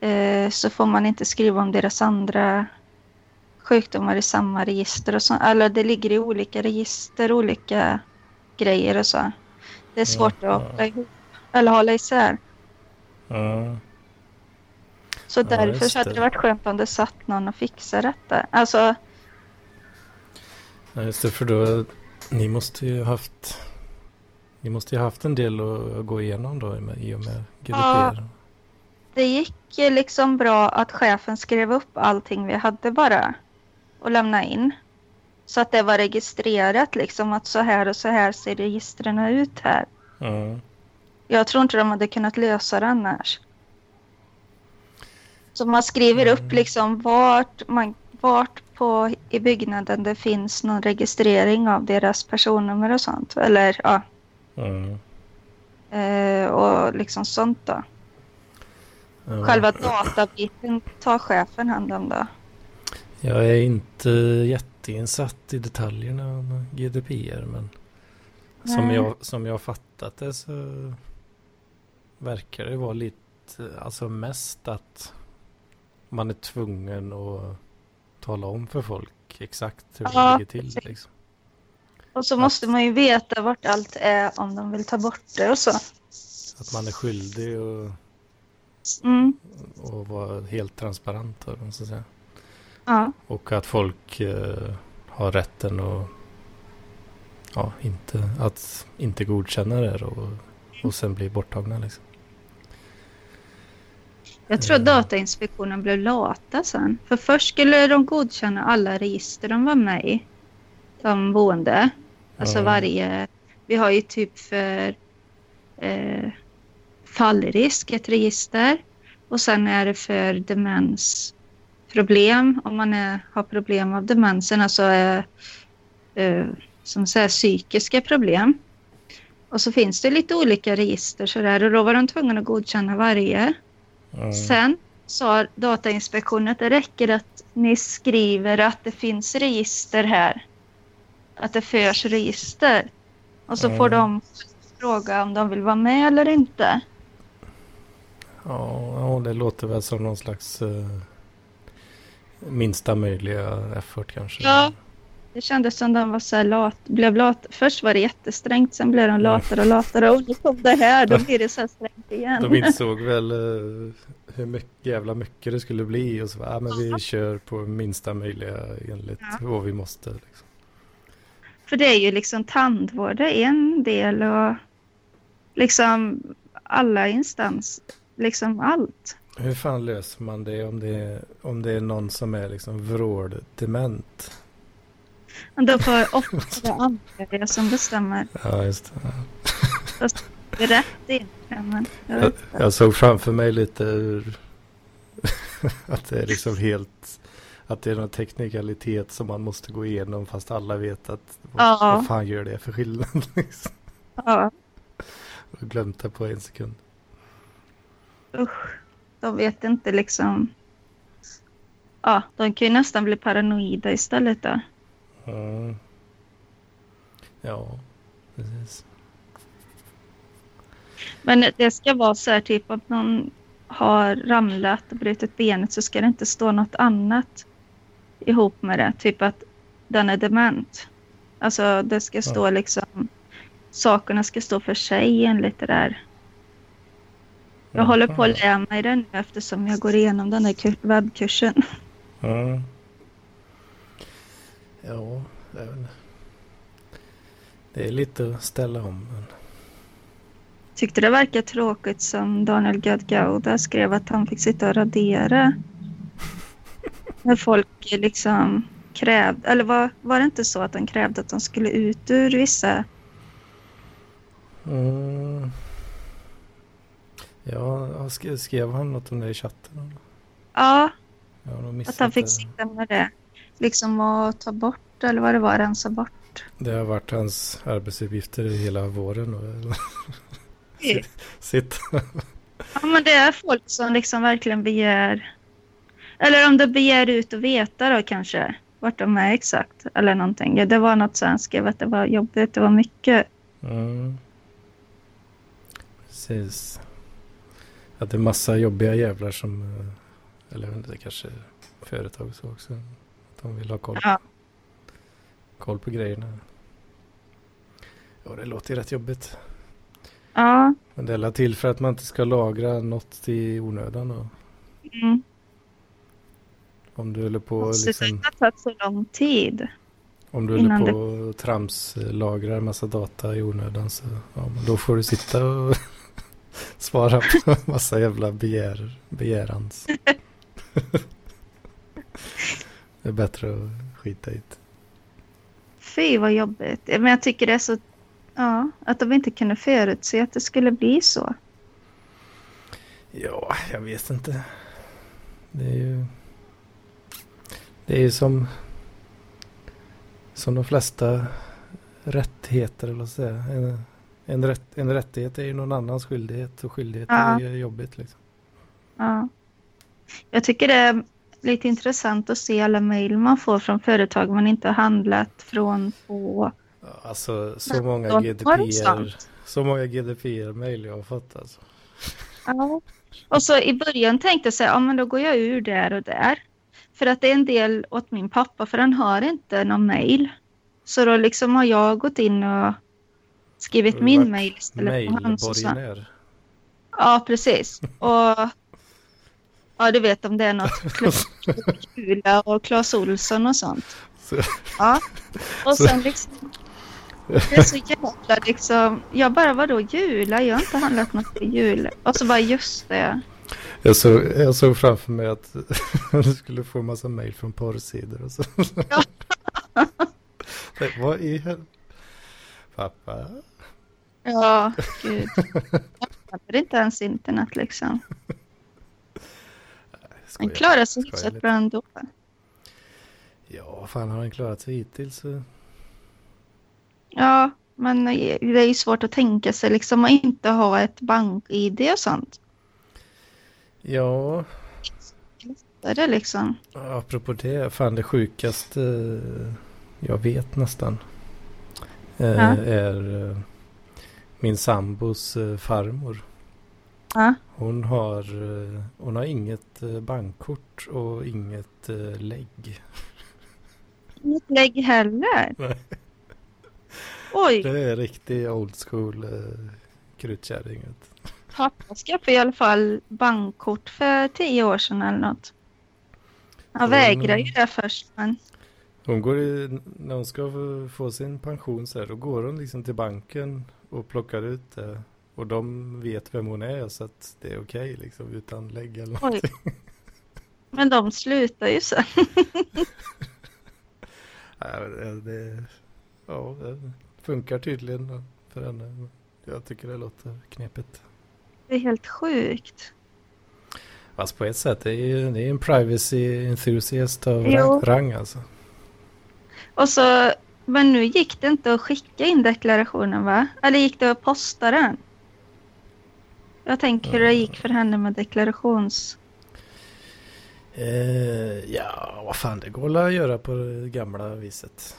S2: eh, så får man inte skriva om deras andra sjukdomar i samma register. Och så, eller det ligger i olika register, olika grejer och så. Det är svårt
S1: Ja,
S2: att
S1: ja.
S2: hålla ihop eller hålla isär.
S1: Ja.
S2: Så
S1: Ja,
S2: därför
S1: just
S2: så hade
S1: det.
S2: varit skönt om det satt någon och fixade detta. Alltså,
S1: Ja, just det, för då, ni måste ju haft, ni måste ju haft en del att gå igenom då i och med, GDPR.
S2: Ja. det gick ju liksom bra att chefen skrev upp allting vi hade bara och lämna in. Så att det var registrerat liksom att så här och så här ser registren ut här.
S1: Ja.
S2: Jag tror inte de hade kunnat lösa det annars. Så man skriver upp
S1: Mm.
S2: liksom vart, man, vart på i byggnaden det finns någon registrering av deras personnummer och sånt. Eller ja,
S1: Ja.
S2: eh, och liksom sånt då. Själva databiten tar chefen hand om då.
S1: Jag är inte jätteinsatt i detaljerna om GDPR men som jag, som jag fattat det så verkar det vara lite, alltså mest att man är tvungen att tala om för folk exakt hur det
S2: Ja,
S1: ligger till. Liksom.
S2: Och så
S1: Att-
S2: måste man ju veta vart allt är om de vill ta bort det och så.
S1: Att man är skyldig och,
S2: Mm.
S1: och vara helt transparent. man ska säga.
S2: Ja.
S1: Och att folk eh, har rätten att ja, inte, att inte godkänna det och, och sen bli borttagna. Liksom.
S2: Jag tror
S1: Mm.
S2: Datainspektionen blev lata sen. För först skulle de godkänna alla register de var med i. De boende. Alltså
S1: Ja.
S2: varje... Vi har ju typ för eh, fallrisk ett register. Och sen är det för demensproblem. Om man är, har problem av demensen. Alltså eh, eh, som här, psykiska problem. Och så finns det lite olika register så där, och då var de tvungna att godkänna varje.
S1: Mm.
S2: Sen sa Datainspektionen att det räcker att ni skriver att det finns register här. Att det förs register. Och så får
S1: Mm.
S2: de fråga om de vill vara med eller inte.
S1: Ja, det låter väl som någon slags eh, minsta möjliga effort kanske.
S2: Ja. Det kändes som de var så här lat, blev lat. Först var det jättesträngt, sen blev de latare och latare. Och nu kom det här, då blir det så här strängt igen.
S1: De insåg väl eh, hur mycket, jävla mycket det skulle bli och så ja, men vi kör på minsta möjliga enligt
S2: Ja.
S1: vad vi måste. Liksom.
S2: För det är ju liksom tandvård, det är en del och liksom alla instans, liksom allt.
S1: Hur fan löser man det om det är, om det är någon som är liksom vråldement?
S2: Men då får ofta anhöriga som bestämmer. *laughs*
S1: Ja, just det.
S2: Det är rätt egentligen, men jag
S1: Jag, jag såg framför mig lite hur *laughs* att det är liksom helt att det är någon teknikalitet som man måste gå igenom fast alla vet att
S2: Ja.
S1: vad fan gör det för skillnad? *laughs* Liksom.
S2: Ja,
S1: Jag glömt det på en sekund.
S2: usch. De vet inte liksom. Ja, de kan ju nästan bli paranoida istället då.
S1: Mm. Ja, precis.
S2: Men det ska vara så här typ att någon har ramlat och brutit benet så ska det inte stå något annat ihop med det. Typ att den är dement. Alltså det ska stå liksom sakerna ska stå för sig enligt det där. Jag håller på att lära mig det nu eftersom jag går igenom den här kur- webbkursen.
S1: Mm. Ja, det är, väl, det är lite att ställa om. Men...
S2: Tyckte det verkar tråkigt som Daniel Gadgauda skrev att han fick sitta och radera. *laughs* När folk liksom krävde, eller var, var det inte så att han krävde att de skulle ut ur vissa...
S1: Mm. Ja, ja, skrev, han något om det i chatten?
S2: Ja,
S1: missat
S2: att han fick sitta med det. Liksom att ta bort, eller vad det var, rensa bort.
S1: Det har varit hans arbetsuppgifter hela våren. Och, *laughs* sitt.
S2: Ja, men det är folk som liksom verkligen begär... Eller om de begär ut och veta då kanske, vart de är exakt. Eller någonting. Ja, det var något så han skrev att det var jobbigt, det var mycket.
S1: Mm. Precis. Att det är massa jobbiga jävlar som... eh, Eller det kanske företag så också. Att de vill ha koll,
S2: Ja.
S1: koll på grejerna. Ja, det låter ju rätt jobbigt.
S2: Ja,
S1: Men det är till för att man inte ska lagra något i onödan. Och
S2: mm.
S1: om du håller på
S2: Så
S1: liksom,
S2: det har tagit så lång tid.
S1: om du håller på och tramslagrar massa data i onödan så ja, då får du sitta och *laughs* svara på massa jävla begär, begärans. *laughs* det är bättre att skita i det.
S2: Fy vad jobbigt. Men jag tycker det är så... Ja, att de inte kunde förutse att det skulle bli så.
S1: Ja, jag vet inte. Det är ju... Det är ju som... Som de flesta rättigheter, eller vad säga. En, rätt, en rättighet är ju någon annans skyldighet och skyldighet
S2: Ja.
S1: är jobbigt liksom.
S2: Ja. Jag tycker det är lite intressant att se alla mejl man får från företag man inte har handlat från på...
S1: Alltså så många GDPR, så många GDPR-mail jag har fått alltså.
S2: Ja. Och så i början tänkte jag så här, ja men då går jag ur där och där. För att det är en del åt min pappa, för han har inte någon mejl. Så då liksom har jag gått in och skrivit min mejl istället för hans.
S1: Mailborgenär. *laughs*
S2: Ja, precis. Och ja, du vet om det är något *laughs* Kula och Clas Olsson och sånt.
S1: Så-
S2: Ja. Och sen liksom det är så jävla liksom, jag bara vadå jula? Jag har inte handlat något för jul. Och så bara just det.
S1: Jag såg, jag såg framför mig att *laughs* du skulle få en massa mail från porrsidor och så.
S2: Ja.
S1: Vad i hel... Pappa?
S2: Ja, gud. *laughs* Jag hade inte ens internet liksom. Han klarar sig hyfsat bra ändå.
S1: Ja, fan har han klarat sig hittills så...
S2: Ja, men det är ju svårt att tänka sig liksom att inte ha ett bank-id och sånt.
S1: Ja,
S2: Är det liksom?
S1: apropå det, fan det sjukaste jag vet nästan. Eh,
S2: Ja.
S1: Är eh, min sambos eh, farmor.
S2: Ja.
S1: Hon har, eh, hon har inget eh, bankkort och inget eh, lägg. *laughs*
S2: Inget lägg heller. *laughs*
S1: Nej.
S2: Oj,
S1: Det är riktig old school eh, krutkärring.
S2: pappa skaffade i alla fall bankkort för tio år sedan eller något. Han vägrade ju det först, men
S1: Hon går i, när hon ska få- sin pension så här, då går hon liksom till banken och plockar ut det. Och de vet vem hon är så att det är okej liksom utan lägg eller något.
S2: oj. *laughs* Men de slutar ju sen. *laughs*
S1: Nej, det, ja, det funkar tydligen för henne. Jag tycker det låter knepigt.
S2: Det är helt sjukt.
S1: Fast på ett sätt, det är ju det är en privacy enthusiast av
S2: Jo.
S1: rang alltså.
S2: Och så, men nu gick det inte att skicka in deklarationen va? Eller gick det att posta den? Jag tänker hur det gick för henne med deklarations...
S1: Eh, ja, vad fan, det går att göra på det gamla viset.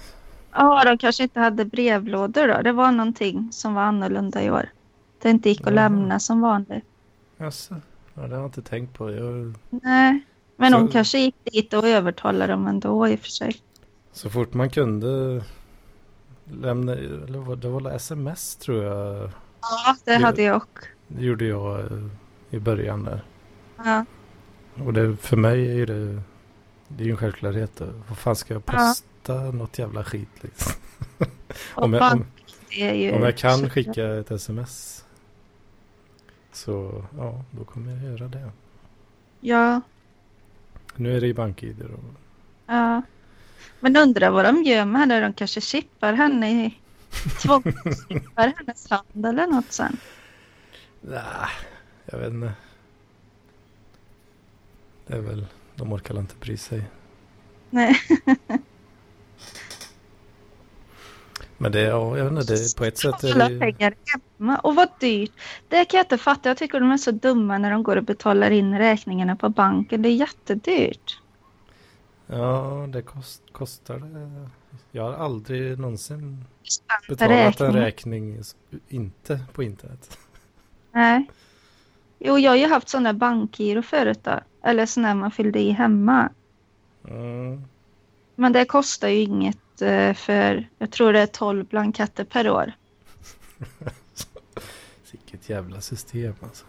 S2: Ja, de kanske inte hade brevlådor då. Det var någonting som var annorlunda i år. Det inte gick att
S1: Ja.
S2: lämna som vanligt.
S1: Jaså? Ja, det har jag inte tänkt på. Jag,
S2: Nej, men hon
S1: Så-
S2: kanske gick dit och övertalade dem ändå i och för sig.
S1: Så fort man kunde lämna, eller det var sms tror jag,
S2: Ja, det
S1: Ja.
S2: hade jag också.
S1: det gjorde jag eh, i början där.
S2: Ja.
S1: Och det, för mig är ju det, det är ju en självklarhet. Då. Vad fan ska jag
S2: Ja.
S1: posta något jävla skit liksom? *laughs*
S2: Och
S1: Om jag, om, om jag kan skicka ett sms. Så ja, då kommer jag göra det.
S2: Ja,
S1: Nu är det ju bank-id då.
S2: ja. Men undrar vad de gör med henne. De kanske chippar henne i... Tvångschippar hennes hand eller något sen.
S1: Nej, jag vet inte. Det är väl, de orkar inte bry sig.
S2: Nej. *laughs*
S1: Men det, ja, jag vet inte, det, på ett sätt är det ju...
S2: pengar hemma. Och vad dyrt. Det kan jag inte fatta. Jag tycker de är så dumma när de går och betalar in räkningarna på banken. Det är jättedyrt.
S1: Ja, det kost, kostar det. Jag har aldrig någonsin betalat en
S2: räkning.
S1: inte på internet.
S2: Nej. Jo, jag har ju haft sådana bankgiro förut då. Eller sådana man fyllde i hemma.
S1: Mm.
S2: Men det kostar ju inget eh, för, jag tror det är 12 blanketter per år. *laughs*
S1: Vilket jävla system alltså.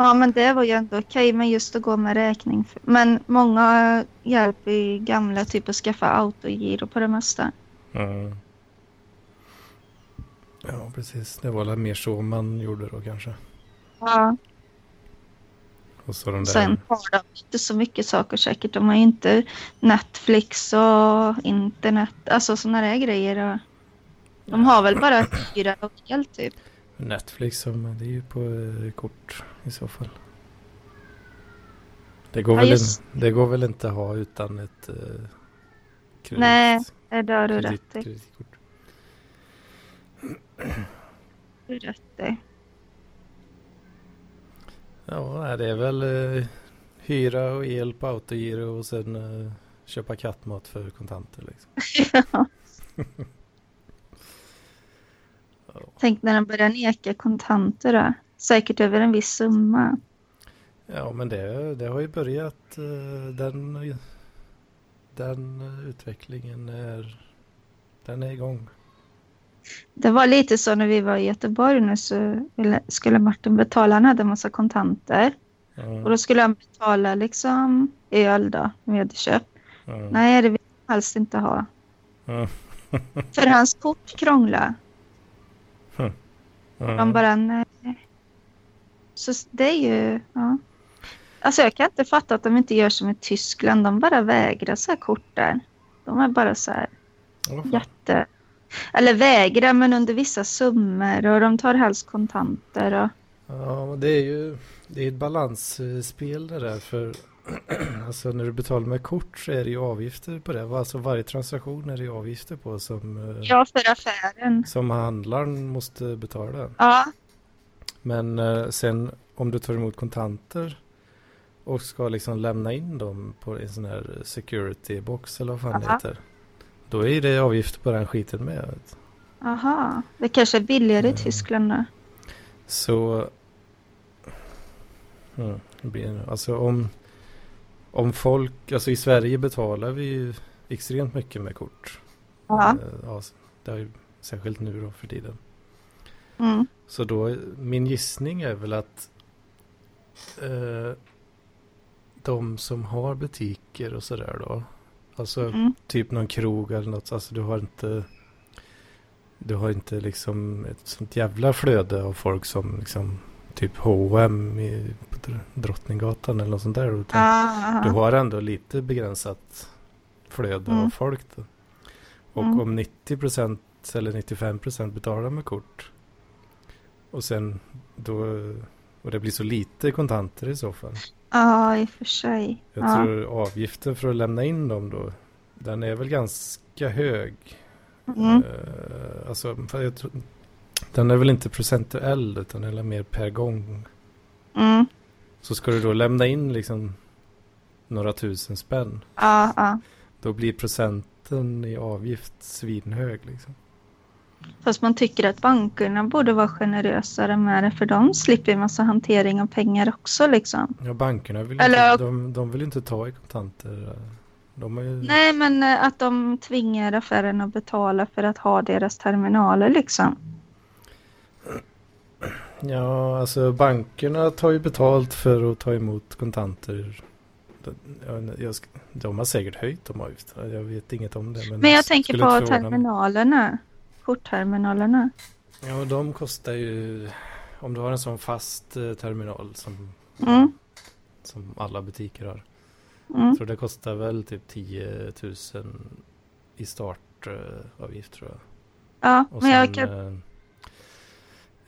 S2: Ja, men det var ju ändå okej, men just att gå med räkning. Men många hjälper ju gamla typ att skaffa autogiro på det mesta.
S1: Mm. Ja, precis. Det var väl mer så man gjorde då kanske.
S2: Ja.
S1: Och så de där...
S2: Sen har de inte så mycket saker säkert. De har ju inte Netflix och internet, alltså sådana där grejer. Och de har väl bara hyra och el typ.
S1: Netflix, det är ju på eh, kort i så fall. Det går,
S2: Ja,
S1: väl, in, det går väl inte att ha utan ett eh, kredit,
S2: Nej, Det har du
S1: kredit,
S2: rätt i. Du rätt i.
S1: Ja, det är väl eh, hyra och el på autogiro och sen eh, köpa kattmat för kontanter. Liksom. *laughs*
S2: Ja. *laughs* Tänk när de börjar neka kontanter då. Säkert över en viss summa.
S1: Ja, men det, det har ju börjat. eh, Den, den utvecklingen är, den är igång.
S2: Det var lite så när vi var i Göteborg nu så skulle Martin betala. Han hade en massa kontanter.
S1: Ja,
S2: Och då skulle han betala liksom öl då, medköp.
S1: ja,
S2: Nej, det vill han helst inte ha.
S1: ja, *laughs*
S2: För hans kort
S1: ja.
S2: De bara nej. Så det är ju, ja. Alltså jag kan inte fatta att de inte gör som i Tyskland. De bara vägrar så här kort där. De är bara så här
S1: fan.
S2: jätte... Eller vägrar men under vissa summor och de tar helst kontanter och...
S1: Ja, men det är ju det är ett balansspel det där för *clears throat* alltså när du betalar med kort så är det ju avgifter på det. Alltså varje transaktion är det ju avgifter på som, eh,
S2: Ja, för affären.
S1: som handlaren måste betala.
S2: Ja,
S1: Men eh, sen om du tar emot kontanter och ska liksom lämna in dem på en sån här security box eller vad fan det
S2: Aha.
S1: heter. Då är det avgifter på den skiten med.
S2: aha. Det kanske är billigare i
S1: Mm.
S2: Tyskland då.
S1: Så... Mm, det alltså om, om folk, alltså i Sverige betalar vi ju extremt mycket med kort.
S2: Ja.
S1: Eh, ja, det är särskilt nu då för tiden.
S2: Mm.
S1: Så då, min gissning är väl att eh, de som har butiker och sådär då. Alltså
S2: Mm.
S1: typ någon krog eller något. Alltså du har inte du har inte liksom ett sånt jävla flöde av folk som liksom typ H&M i på Dr- Drottninggatan eller något sånt där. Utan
S2: Ah,
S1: du har ändå lite begränsat flöde av
S2: Mm.
S1: folk. Då. Och
S2: Mm.
S1: om 90% eller 95% betalar med kort och sen då och det blir så lite kontanter i så fall.
S2: Ja, i och för sig.
S1: Jag
S2: ja.
S1: tror avgiften för att lämna in dem då den är väl ganska hög.
S2: Mm.
S1: Eh, alltså, jag tror, den är väl inte procentuell utan den är mer per gång.
S2: Mm.
S1: Så ska du då lämna in liksom några tusen spänn.
S2: Ja, ja.
S1: Då blir procenten i avgift svinhög liksom.
S2: Fast man tycker att bankerna borde vara generösare med det för de slipper massa hantering av pengar också liksom.
S1: Ja, bankerna vill
S2: Eller-
S1: inte, de, de vill inte ta i kontanter. Ju,
S2: Nej, men eh, att de tvingar affären att betala för att ha deras terminaler liksom.
S1: Ja, alltså bankerna tar ju betalt för att ta emot kontanter. De, jag, jag, de har säkert höjt de avgifterna. Jag vet inget om det. Men,
S2: Men jag tänker på terminalerna. Kortterminalerna.
S1: Ja, de kostar ju... Om du har en sån fast eh, terminal som,
S2: Mm.
S1: som alla butiker har.
S2: Mm.
S1: Så det kostar väl typ 10 000 i startavgift tror jag.
S2: Ja,
S1: Och
S2: men jag
S1: sen
S2: kan...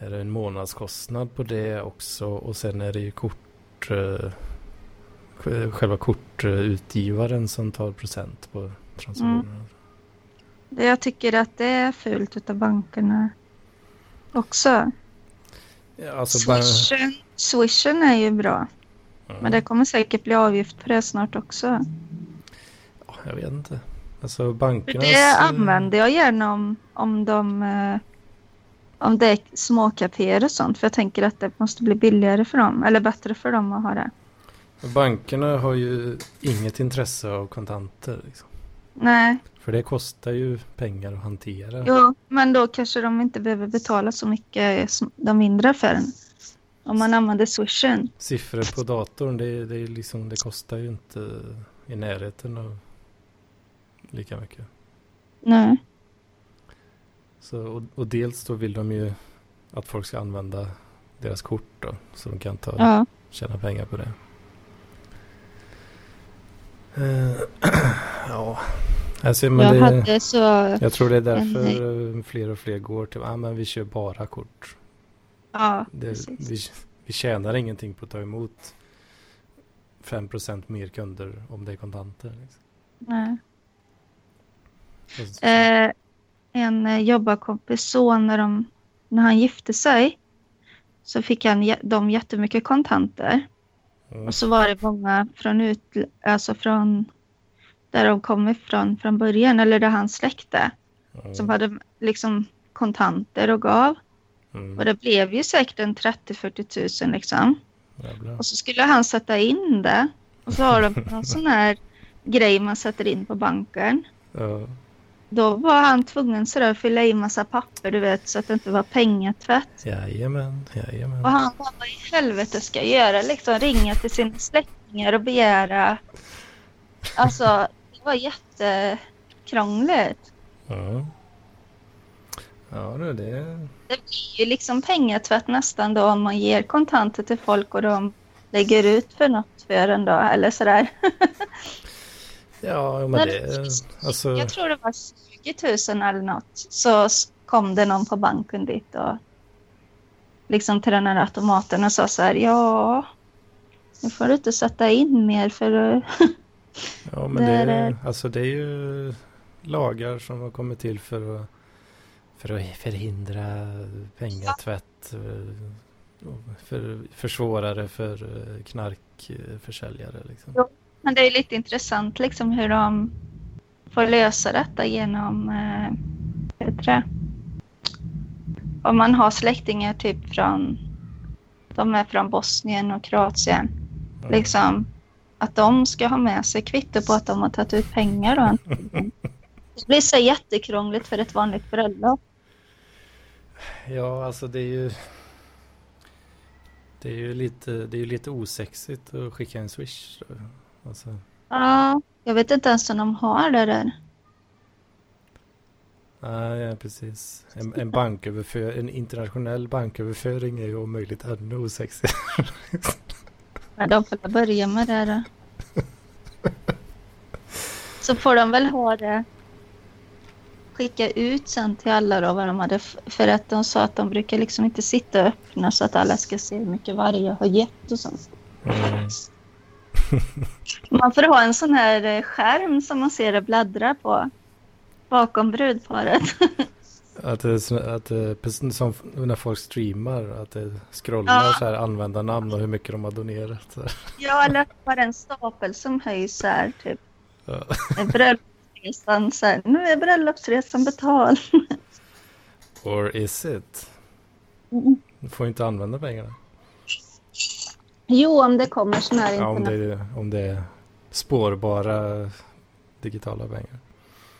S1: är det en månadskostnad på det också. Och sen är det ju kort... eh, sj- Själva kortutgivaren som tar procent på transaktionerna.
S2: det- jag tycker att det är fult utav bankerna också.
S1: Ja, alltså bara,
S2: Swishen, Swishen är ju bra.
S1: ja,
S2: Men det kommer säkert bli avgift på det snart också.
S1: ja, jag vet inte. Alltså
S2: För
S1: bankernas...
S2: det använder jag gärna om, om de eh, om det är små kaféer och sånt. För jag tänker att det måste bli billigare för dem. Eller bättre för dem att ha det.
S1: Bankerna har ju inget intresse av kontanter. Liksom.
S2: Nej,
S1: För det kostar ju pengar att hantera.
S2: jo, men då kanske de inte behöver betala så mycket som de mindre affärerna. Om man använder swishen.
S1: Siffror på datorn, det, det, liksom, det kostar ju inte i närheten av lika mycket.
S2: Nej.
S1: Så, och, och dels då vill de ju att folk ska använda deras kort då. Så de kan ta,
S2: Ja.
S1: tjäna pengar på det. Eh, *clears throat* ja, alltså, men
S2: Jag
S1: det,
S2: hade så...
S1: jag tror det är därför
S2: en-
S1: eh, fler och fler går till, ah, men vi kör bara kort.
S2: Ja,
S1: Det,
S2: precis.
S1: vi, vi tjänar ingenting på att ta emot 5% mer kunder om det är kontanter. Liksom.
S2: Nej. Eh, en eh, jobbarkompis son när, de, när han gifte sig så fick han de jättemycket kontanter.
S1: Mm.
S2: Och så var det många från, ut, alltså från där de kom ifrån från början eller där han släkte
S1: Mm.
S2: som hade liksom kontanter och gav.
S1: Mm.
S2: Och det blev ju säkert en 30-40 tusen liksom.
S1: Jävlar.
S2: Och så skulle han sätta in det. Och så har de någon sån här *laughs* grej man sätter in på banken.
S1: Ja.
S2: Då var han tvungen sådär att fylla i massa papper du vet så att det inte var pengatvätt.
S1: Jajamän, jajamän.
S2: Och han bara vad i helvete ska jag göra? Liksom ringa till sina släktingar och begära. Alltså det var jättekrångligt.
S1: Ja. Ja, det...
S2: Det blir ju liksom pengatvätt nästan då om man ger kontanter till folk och de lägger ut för något för en då eller sådär. *laughs*
S1: Ja, men det... Alltså,
S2: Jag tror det var 20 000 eller något. Så kom det någon på banken dit och liksom till den här automaten och sa så här ja. Nu får du inte sätta in mer för. *laughs*
S1: Ja, men det är, alltså det är ju lagar som har kommit till för att, för att förhindra pengatvätt. För, försvårare för knarkförsäljare. Liksom.
S2: Ja, men det är lite intressant liksom hur de får lösa detta genom eh, det? Om man har släktingar typ från de är från Bosnien och Kroatien. Mm. Liksom att de ska ha med sig kvitto på att de har tagit ut pengar. Då. *laughs* Det blir så jättekrångligt för ett vanligt bröllop.
S1: Ja, alltså det är ju... Det är ju lite, det är lite osexigt att skicka en swish. Alltså.
S2: Ja, jag vet inte ens om de har det där.
S1: Nej, ja, precis. En, en, banköverför, en internationell banköverföring är ju om möjligt ännu osexigare. *laughs*
S2: Men de får börja med det då. *laughs* Så får de väl ha det skicka ut sen till alla då vad de hade för att de sa att de brukar liksom inte sitta öppna så att alla ska se hur mycket varje har gett och sånt. Mm. Man får ha en sån här eh, skärm som man ser det bläddra på bakom brudparet. *laughs*
S1: Att det, att det, som när folk streamar, att det scrollar ja. så här användarnamn och hur mycket de har donerat. *laughs*
S2: Ja, eller bara en stapel som höjs här, typ. Ja. Bröllopsresan, så här, nu är bröllopsresan betald. *laughs*
S1: Or is it? Mm. Du får inte använda pengarna.
S2: Jo, om det kommer sådana här
S1: ja, om det, om det är spårbara digitala pengar.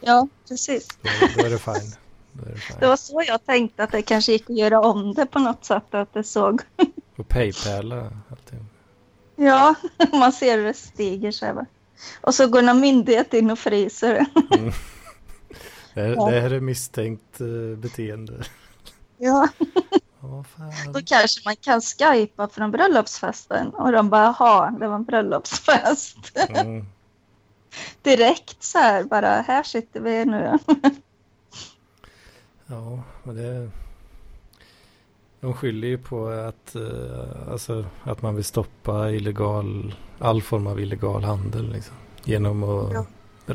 S2: Ja, precis.
S1: Då, då är det fine.
S2: Det var så jag tänkte att det kanske gick att göra om det på något sätt. Att det såg. *laughs*
S1: Och Paypala allting.
S2: Ja, *laughs* man ser hur det stiger så här. Och så går någon myndighet in och fryser. Mm. *laughs*
S1: Det, här, det här är misstänkt uh, beteende.
S2: Ja. Då kanske man kan skypa från bröllopsfesten och de bara, ha, det var en bröllopsfest. Mm. *laughs* Direkt så här, bara, här sitter vi nu. *laughs*
S1: Ja, men det... De skyller ju på att, uh, alltså, att man vill stoppa illegal, all form av illegal handel liksom, genom att ja.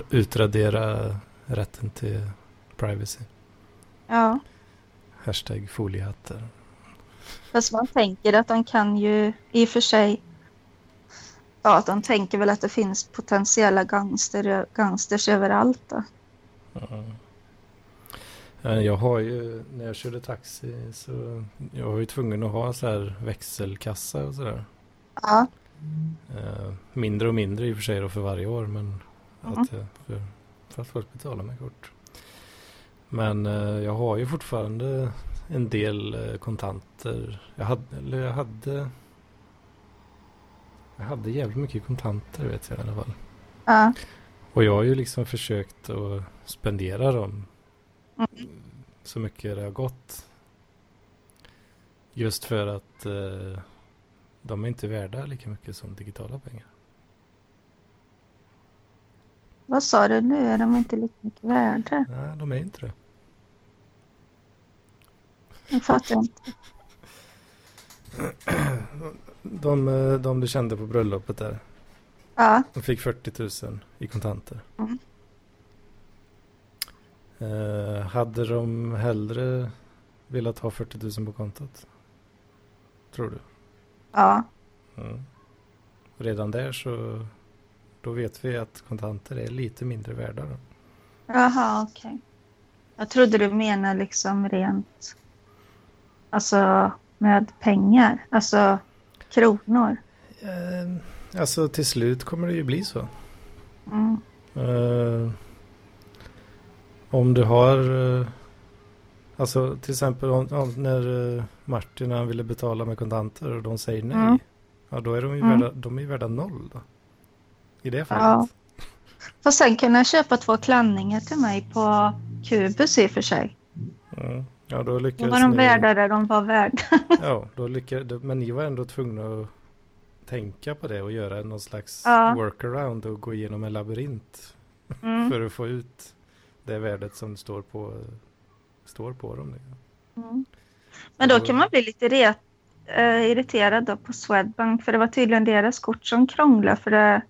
S1: utradera rätten till privacy.
S2: Ja.
S1: Hashtag foliehattar.
S2: Fast man tänker att de kan ju i och för sig Ja, de tänker väl att det finns potentiella gangster, gangsters överallt då. Mm.
S1: Jag har ju, när jag körde taxi så jag var ju tvungen att ha så här växelkassa och sådär.
S2: Ja.
S1: Uh, mindre och mindre i och för sig då för varje år men mm. att, för, för, att folk betalar med kort. Men uh, jag har ju fortfarande en del uh, kontanter. Jag hade, eller jag hade jag hade jävligt mycket kontanter vet jag i alla fall.
S2: Ja.
S1: Och jag har ju liksom försökt att spendera dem Mm. Så mycket det har gått. Just för att eh, de är inte värda lika mycket som digitala pengar.
S2: Vad sa du nu? Är de inte lika mycket värda?
S1: Nej, de är inte det.
S2: Jag fattar inte. *clears throat*
S1: De, eh, de du kände på bröllopet där.
S2: Ja.
S1: De fick 40 000 i kontanter. Mm. Eh, hade de hellre velat ha 40 000 på kontot? Tror du?
S2: Ja.
S1: Mm. Redan där så då vet vi att kontanter är lite mindre värda. Då.
S2: Jaha, okej. Okay. Jag trodde du menade liksom rent alltså med pengar, alltså kronor.
S1: Eh, alltså till slut kommer det ju bli så.
S2: Mm.
S1: Eh, om du har, eh, alltså till exempel om, när eh, Martin han ville betala med kontanter och de säger nej. Mm. Ja, då är de ju mm. värda, de är värda noll då. I det fallet. Ja.
S2: Fast sen kunna köpa två klänningar till mig på Kubus i och för sig.
S1: Mm. Ja, då lyckades
S2: Då var de ni... värda det de var värda. *laughs*
S1: ja, då lyckades, men ni var ändå tvungna att tänka på det och göra någon slags ja. workaround och gå igenom en labyrint mm. för att få ut det värdet som står på, står på dem.
S2: Mm. Men då kan man bli lite ret, eh, irriterad då på Swedbank för det var tydligen deras kort som krånglade för det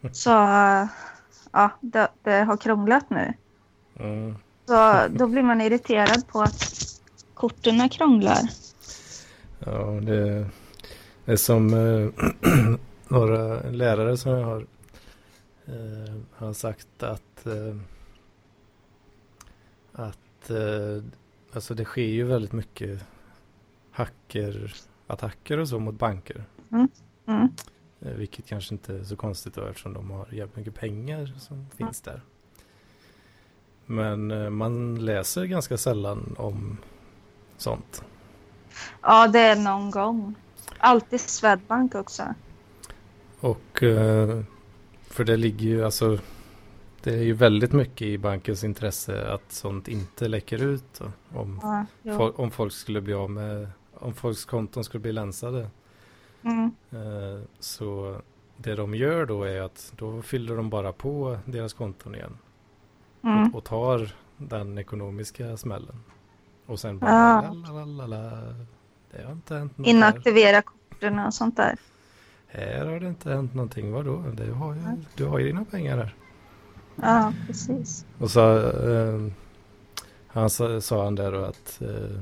S2: *laughs* så ja, det, det har krånglat nu.
S1: Mm.
S2: Så då blir man irriterad på att korten krånglar.
S1: Ja, det, är som eh, *clears throat* några lärare som jag har eh, har sagt att eh, att eh, alltså det sker ju väldigt mycket hackerattacker och så mot banker.
S2: Mm. Mm.
S1: Eh, vilket kanske inte är så konstigt då eftersom de har jävligt mycket pengar som finns där. Men eh, man läser ganska sällan om sånt.
S2: Ja, det är någon gång. Alltid Swedbank också.
S1: Och eh, för det ligger ju alltså det är ju väldigt mycket i bankens intresse att sånt inte läcker ut. Om,
S2: Ja,
S1: fol- om folk skulle bli av med, om folks konton skulle bli länsade.
S2: mm.
S1: Eh, så det de gör då är att då fyller de bara på deras konton igen.
S2: Mm.
S1: Och, och tar den ekonomiska smällen. Och sen bara lalalala. Det har inte hänt något här.
S2: Inaktivera korten och sånt där.
S1: Här har det inte hänt någonting. Vadå? Det har ju, du har ju dina pengar här.
S2: Ja, precis.
S1: Och så eh, han sa, sa han där då att eh,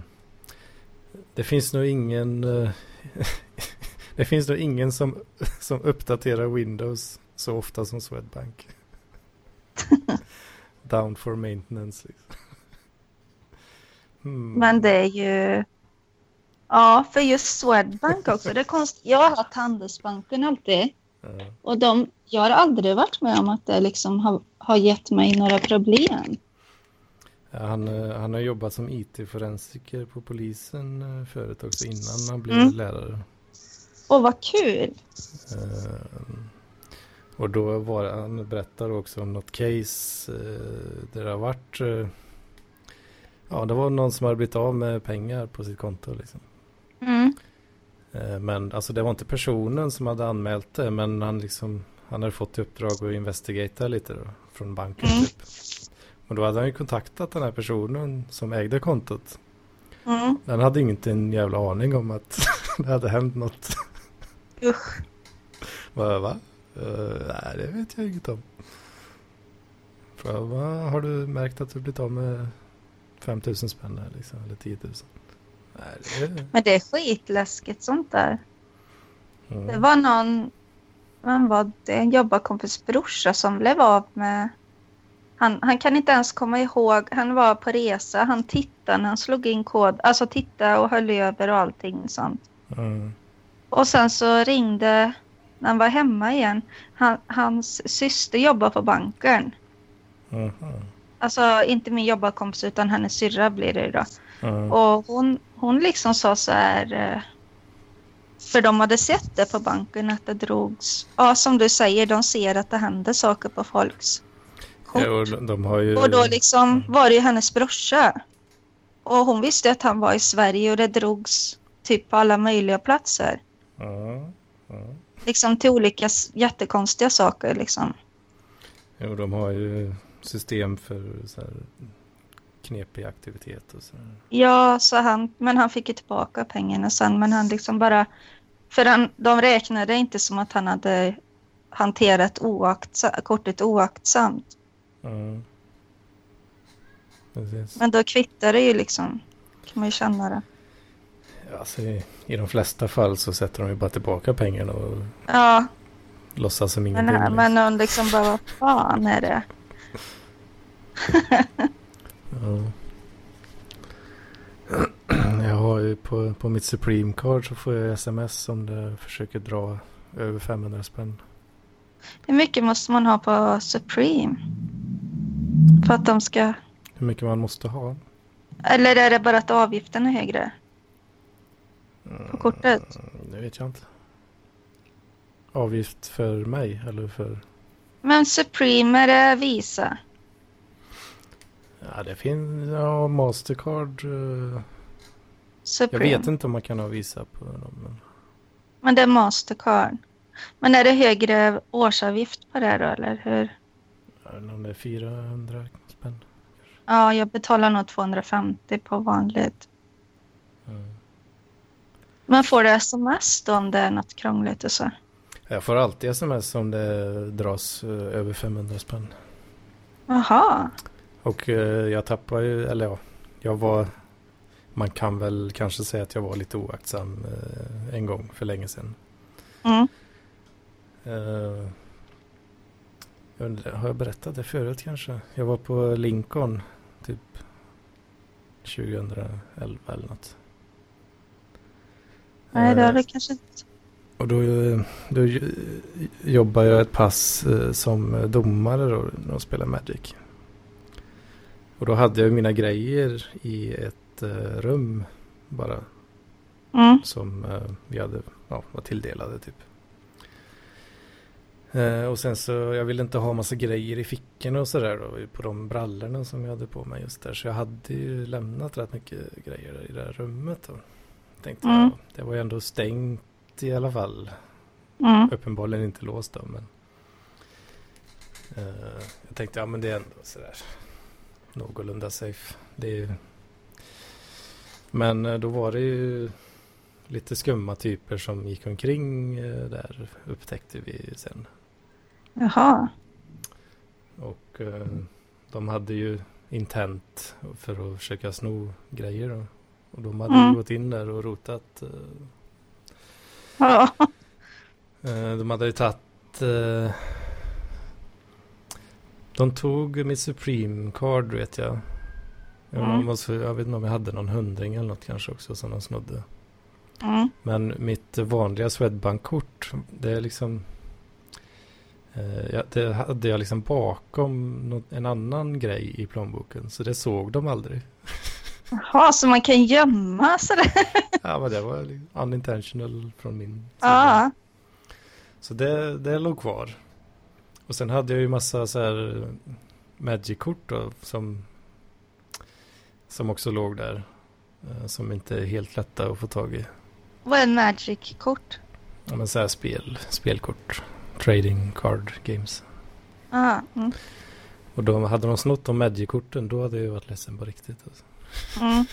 S1: det finns nog ingen eh, *laughs* det finns nog ingen som, som uppdaterar Windows så ofta som Swedbank. *laughs* Down for maintenance. Liksom. *laughs* Hmm.
S2: Men det är ju... Ja, för just Swedbank också. Det är konst... Jag har haft Handelsbanken alltid.
S1: Ja.
S2: Och de... jag har aldrig varit med om att det liksom har, har gett mig några problem.
S1: Han, eh, han har jobbat som IT-forensiker på polisen eh, förut också innan han blev
S2: Mm.
S1: lärare.
S2: Och vad kul!
S1: Eh, och då var han berättar också om något case eh, där det har varit eh, Ja, det var någon som hade blivit av med pengar på sitt konto liksom.
S2: Mm.
S1: Eh, men alltså det var inte personen som hade anmält det men han liksom Han hade fått i uppdrag att investigata lite då från banken
S2: Mm.
S1: typ. Och då hade han ju kontaktat den här personen som ägde kontot.
S2: Mm.
S1: Den hade inte en jävla aning om att *laughs* det hade hänt något.
S2: Usch.
S1: Va? va? Eh, nej, det vet jag inget om. Fråga? Har du märkt att du blivit av med 5000 spänn liksom, eller 10 000? Nej, det...
S2: Men det är skitläskigt sånt där. Det
S1: Mm.
S2: var någon, vem var det, en jobbarkompis brorsa som blev av med han, han kan inte ens komma ihåg, han var på resa, han tittade när han slog in kod, alltså tittade och höll över och allting sånt.
S1: Mm.
S2: Och sen så ringde, när han var hemma igen, han, hans syster jobbar på banken.
S1: Mhm.
S2: Alltså inte min jobbarkompis utan hennes syrra blir det då.
S1: Mm.
S2: Och hon, hon liksom sa så här, eh, för de hade sett det på banken att det drogs, ja som du säger, de ser att det händer saker på folks kort.
S1: Ja, och ju...
S2: Och då liksom var det ju hennes brorsa. Och hon visste att han var i Sverige och det drogs typ på alla möjliga platser.
S1: Ja, ja.
S2: Liksom till olika jättekonstiga saker liksom.
S1: Jo, de har ju system för så här knepig aktivitet och så.
S2: Ja, så han, men han fick ju tillbaka pengarna sen, men han liksom bara, för han, de räknade inte som att han hade hanterat oaktsa, kortet oaktsamt.
S1: Mm.
S2: Men då kvittar det ju liksom, kan man ju känna det.
S1: Alltså, i, de flesta fall så sätter de ju bara tillbaka pengarna och
S2: Ja,
S1: låtsas som
S2: men,
S1: ingenting. liksom.
S2: men hon liksom bara, vad fan är det? *laughs*
S1: Ja. Jag har ju på, på mitt Supreme Card så får jag sms om det försöker dra över 500 spänn.
S2: Hur mycket måste man ha på Supreme? För att de ska,
S1: Hur mycket man måste ha.
S2: eller är det bara att avgiften är högre?
S1: Mm,
S2: På kortet?
S1: Det vet jag inte. Avgift för mig eller för?
S2: Men Supreme är det Visa.
S1: Ja, det finns ja, Mastercard. eh, Jag
S2: Supreme.
S1: vet inte om man kan ha Visa på dem. Men...
S2: Men det är Mastercard. Men är det högre årsavgift på det då, eller hur?
S1: Jag vet inte om det är 400 spänn.
S2: Ja, jag betalar nog 250 på vanligt.
S1: Mm.
S2: Men får du sms då om det är något krångligt och så?
S1: Jag får alltid sms om det dras eh, över 500 spänn.
S2: Jaha.
S1: Och eh, jag tappar ju, eller ja, jag var, man kan väl kanske säga att jag var lite oaktsam eh, en gång för länge sedan.
S2: Mm.
S1: Jag undrar, har jag berättat det förut kanske? Jag var på Lincoln typ 2011 eller något.
S2: Nej, det har
S1: Eh,
S2: du kanske inte.
S1: Och då, då jobbar jag ett pass eh, som domare då, när jag spelar Magic. Och då hade jag mina grejer i ett eh, rum bara
S2: Mm.
S1: som eh, vi hade, ja, var tilldelade typ. Eh, och sen så, jag ville inte ha massa grejer i fickorna och sådär då, på de brallorna som jag hade på mig just där. Så jag hade ju lämnat rätt mycket grejer i det här rummet då. Tänkte
S2: Mm.
S1: jag, det var ju ändå stängt i alla fall.
S2: Mm.
S1: Uppenbarligen inte låst då, men eh, jag tänkte ja men det är ändå sådär någorlunda safe. Det ju... Men eh, då var det ju lite skumma typer som gick omkring eh, där upptäckte vi sen.
S2: Jaha.
S1: Och de hade ju intent för att försöka sno grejer då. Och de hade
S2: Mm.
S1: gått in där och rotat. eh,
S2: Ja.
S1: Eh, De hade ju tagit... eh, De tog mitt Supreme Card vet jag.
S2: Mm.
S1: jag, vet inte om jag hade någon hundring eller något kanske också som de snodde.
S2: Mm.
S1: Men mitt vanliga Swedbank-kort, det är liksom... eh, det hade jag liksom bakom en annan grej i plånboken. Så det såg de aldrig.
S2: Jaha, så man kan gömma sådär?
S1: Ja, men det var unintentional från min sida.
S2: Ja.
S1: Så det, det låg kvar. Och sen hade jag ju massa så här eh, Magic-kort då som, som också låg där. eh, Som inte är helt lätta att få tag i.
S2: Vad är en Magic-kort?
S1: Ja, men så här spel, spelkort. Trading card games.
S2: Ah, mm.
S1: Och då hade de snott de Magic-korten då hade jag varit ledsen på riktigt. Alltså.
S2: Mm.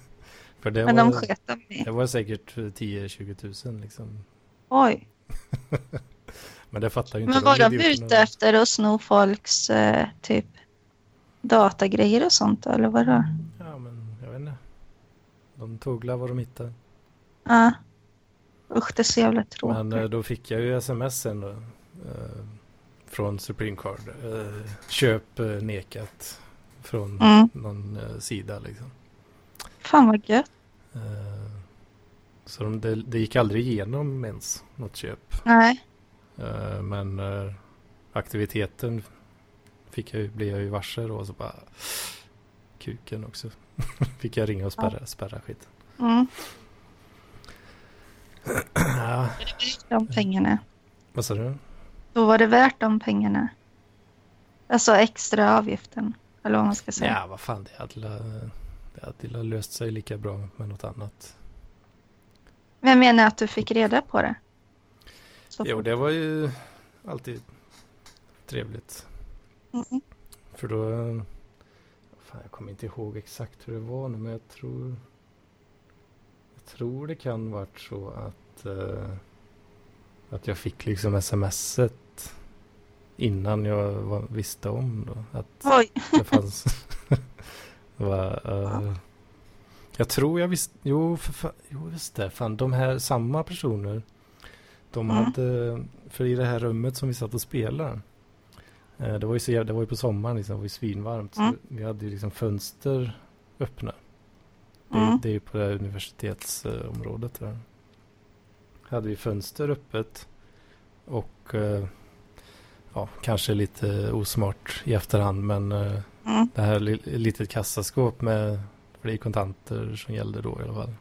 S2: *laughs*
S1: För det
S2: Men
S1: var,
S2: de sket de i.
S1: det var säkert 10-20 tusen liksom.
S2: Oj. *laughs*
S1: Men det fattar ju inte
S2: Men var de
S1: idioterna.
S2: ute efter att sno folks eh, typ datagrejer och sånt eller vadå?
S1: Ja, men jag vet inte. De tog vad de hittade.
S2: Ja. Usch, det är så jävla tråkigt.
S1: Men eh, då fick jag ju sms sen då. Eh, från Supreme Card. Eh, köp eh, nekat. Från
S2: Mm.
S1: någon eh, sida liksom.
S2: Fan vad gött.
S1: Eh, så de, det, det gick aldrig igenom ens något köp.
S2: Nej.
S1: Eh, men aktiviteten fick jag, ju- blev jag ju varse då. Och så bara kuken också. *laughs* fick jag ringa och spärra, spärra skiten.
S2: Mm. *clears throat*
S1: ja,
S2: De pengarna.
S1: vad sa du?
S2: Då var det värt de pengarna. Alltså extra avgiften. Eller vad man ska säga.
S1: Ja, vad fan, det hade, det hade löst sig lika bra med något annat.
S2: Jag menar att du fick reda på det. Så
S1: Jo, det var ju alltid trevligt.
S2: Mm.
S1: För då... Fan, jag kommer inte ihåg exakt hur det var nu, men jag tror... Jag tror det kan varit så att... eh, att jag fick liksom smset innan jag var, visste om då. Att
S2: Oj.
S1: det fanns... *laughs* det var, eh, jag tror jag visste... Jo, för fan, jo, just det. Fan, de här samma personer. De
S2: Mm.
S1: hade... För i det här rummet som vi satt och spelade. eh, Det var ju, så, det var ju på sommaren liksom, det var ju svinvarmt.
S2: Mm.
S1: Vi hade ju liksom fönster öppna. Det, är-
S2: Mm.
S1: det är ju på det här universitetsområdet. Där. Hade vi fönster öppet. Och eh, ja, kanske lite osmart i efterhand. Men eh,
S2: Mm.
S1: det här li- litet kassaskåp med för det är kontanter som gällde då i alla fall.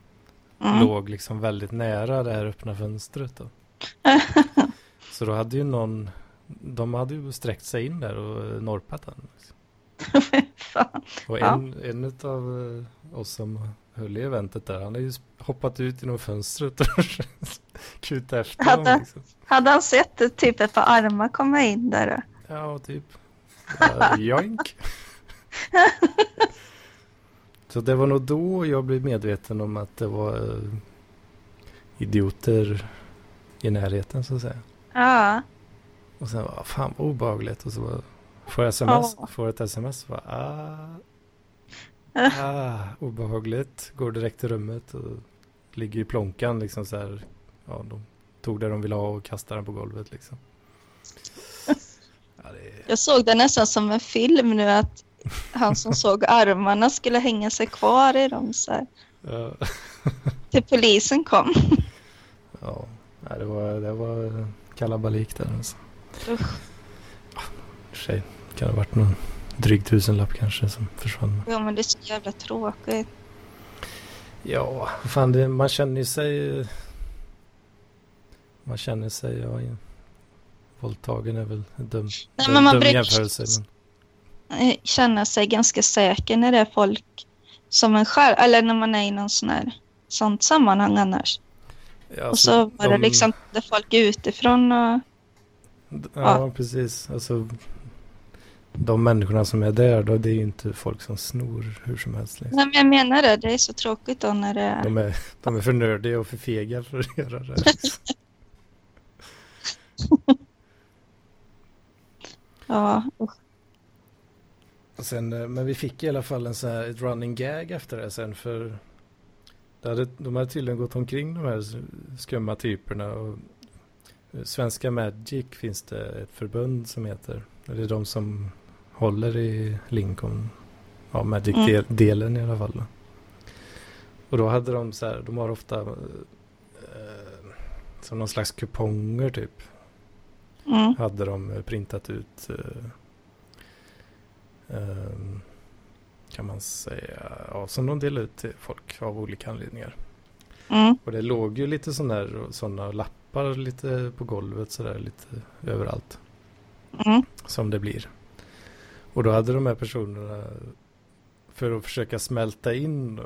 S2: Mm.
S1: Låg liksom väldigt nära det här öppna fönstret då. *laughs* Så då hade ju någon, de hade ju sträckt sig in där och eh, norpat den. *laughs* Och
S2: Ja.
S1: en, en av oss som höll i eventet där, han hade ju hoppat ut genom fönstret och *laughs* kutat efter
S2: Hade-
S1: honom. Liksom.
S2: Hade han sett ett typ ett par armar komma in där?
S1: Ja, typ. Ja, *laughs* Joink. Så det var nog då jag blev medveten om att det var... eh, idioter i närheten så att säga.
S2: Ja.
S1: Och sen var fan vad obehagligt. Och så bara, får jag sms,
S2: Ja.
S1: får ett sms. Bara, *laughs* ah, ah, obehagligt. Går direkt till rummet och ligger i plånkan liksom så här. Ja, de tog det de ville ha och kastade den på golvet liksom. Ja, det
S2: Jag såg det nästan som en film nu att han som *laughs* såg armarna skulle hänga sig kvar i dem så här.
S1: ja,
S2: Till polisen kom.
S1: ja, det var, det var kalabalik där alltså.
S2: Usch.
S1: För sig kan det ha varit någon dryg tusenlapp kanske som försvann.
S2: Ja men det är så jävla tråkigt.
S1: Ja, fan det, man känner ju sig... Man känner sig, ja, våldtagen är väl en dum,
S2: Nej,
S1: dum,
S2: men man
S1: dum
S2: brukar-
S1: jämförelse. Men,
S2: Känna sig ganska säker när det är folk som en själv. Eller när man är i någon sån här, sånt sammanhang annars.
S1: ja,
S2: och
S1: alltså,
S2: så var det
S1: de-
S2: liksom det folk utifrån och...
S1: Ja, precis. Alltså, de människorna som är där, då, det är ju inte folk som snor hur som helst. Liksom.
S2: Nej men jag menar det, det är så tråkigt då när det är...
S1: De, är, de är för nördiga och för fega för att göra det. *laughs* *laughs*
S2: Ja,
S1: sen, eh, men vi fick i alla fall en sån här ett running gag efter det sen för det hade, de hade tydligen gått omkring de här skumma typerna och eh, Svenska Magic finns det ett förbund som heter. Det är de som håller i Lincoln. Ja,
S2: Mm.
S1: Magic-delen i alla fall. Och då hade de så här, de har ofta eh, som någon slags kuponger typ
S2: Mm.
S1: hade de eh, printat ut eh, ehm, kan man säga, ja, som de delade ut till folk av olika anledningar.
S2: Mm.
S1: Och det låg ju lite sådana lappar lite på golvet sådär lite överallt
S2: Mm.
S1: som det blir. Och då hade de här personerna för att försöka smälta in då,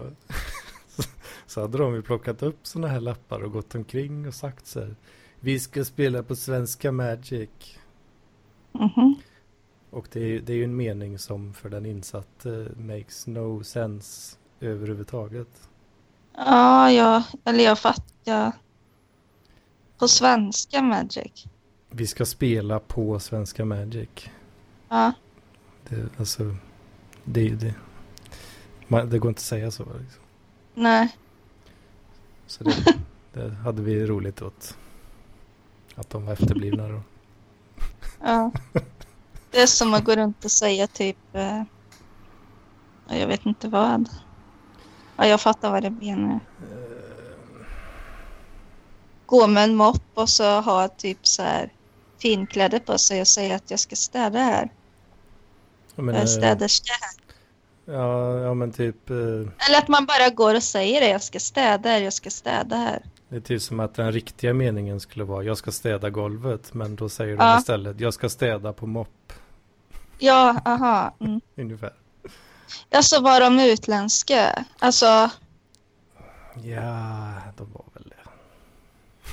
S1: *laughs* så hade de ju plockat upp sådana här lappar och gått omkring och sagt så här vi ska spela på svenska Magic.
S2: Mhm.
S1: Och det är, det är ju en mening som för den insatte makes no sense överhuvudtaget.
S2: Ja, ja, eller jag fattar. På svenska Magic.
S1: Vi ska spela på svenska Magic.
S2: Ja,
S1: Det, alltså, det är ju det. Man, det går inte att säga så. Liksom.
S2: nej.
S1: Så det, *laughs* det hade vi roligt åt. Att de var efterblivna då.
S2: Ja. Det är som att gå runt och säga typ... Eh, jag vet inte vad. Ja, jag fattar vad det menar. Gå med en mopp och så ha typ så här finkläder på sig och säga att jag ska städa här.
S1: Jag menar,
S2: Jag är städerska här.
S1: ja, ja, men typ. eh,
S2: Eller att man bara går och säger det. Jag ska städa här, jag ska städa här.
S1: Det är typ som att den riktiga meningen skulle vara jag ska städa golvet. Men då säger
S2: Ja.
S1: de istället jag ska städa på mopp.
S2: Ja, aha. Mm.
S1: Ungefär.
S2: Alltså var de utländska? Alltså,
S1: Ja, de var väl det.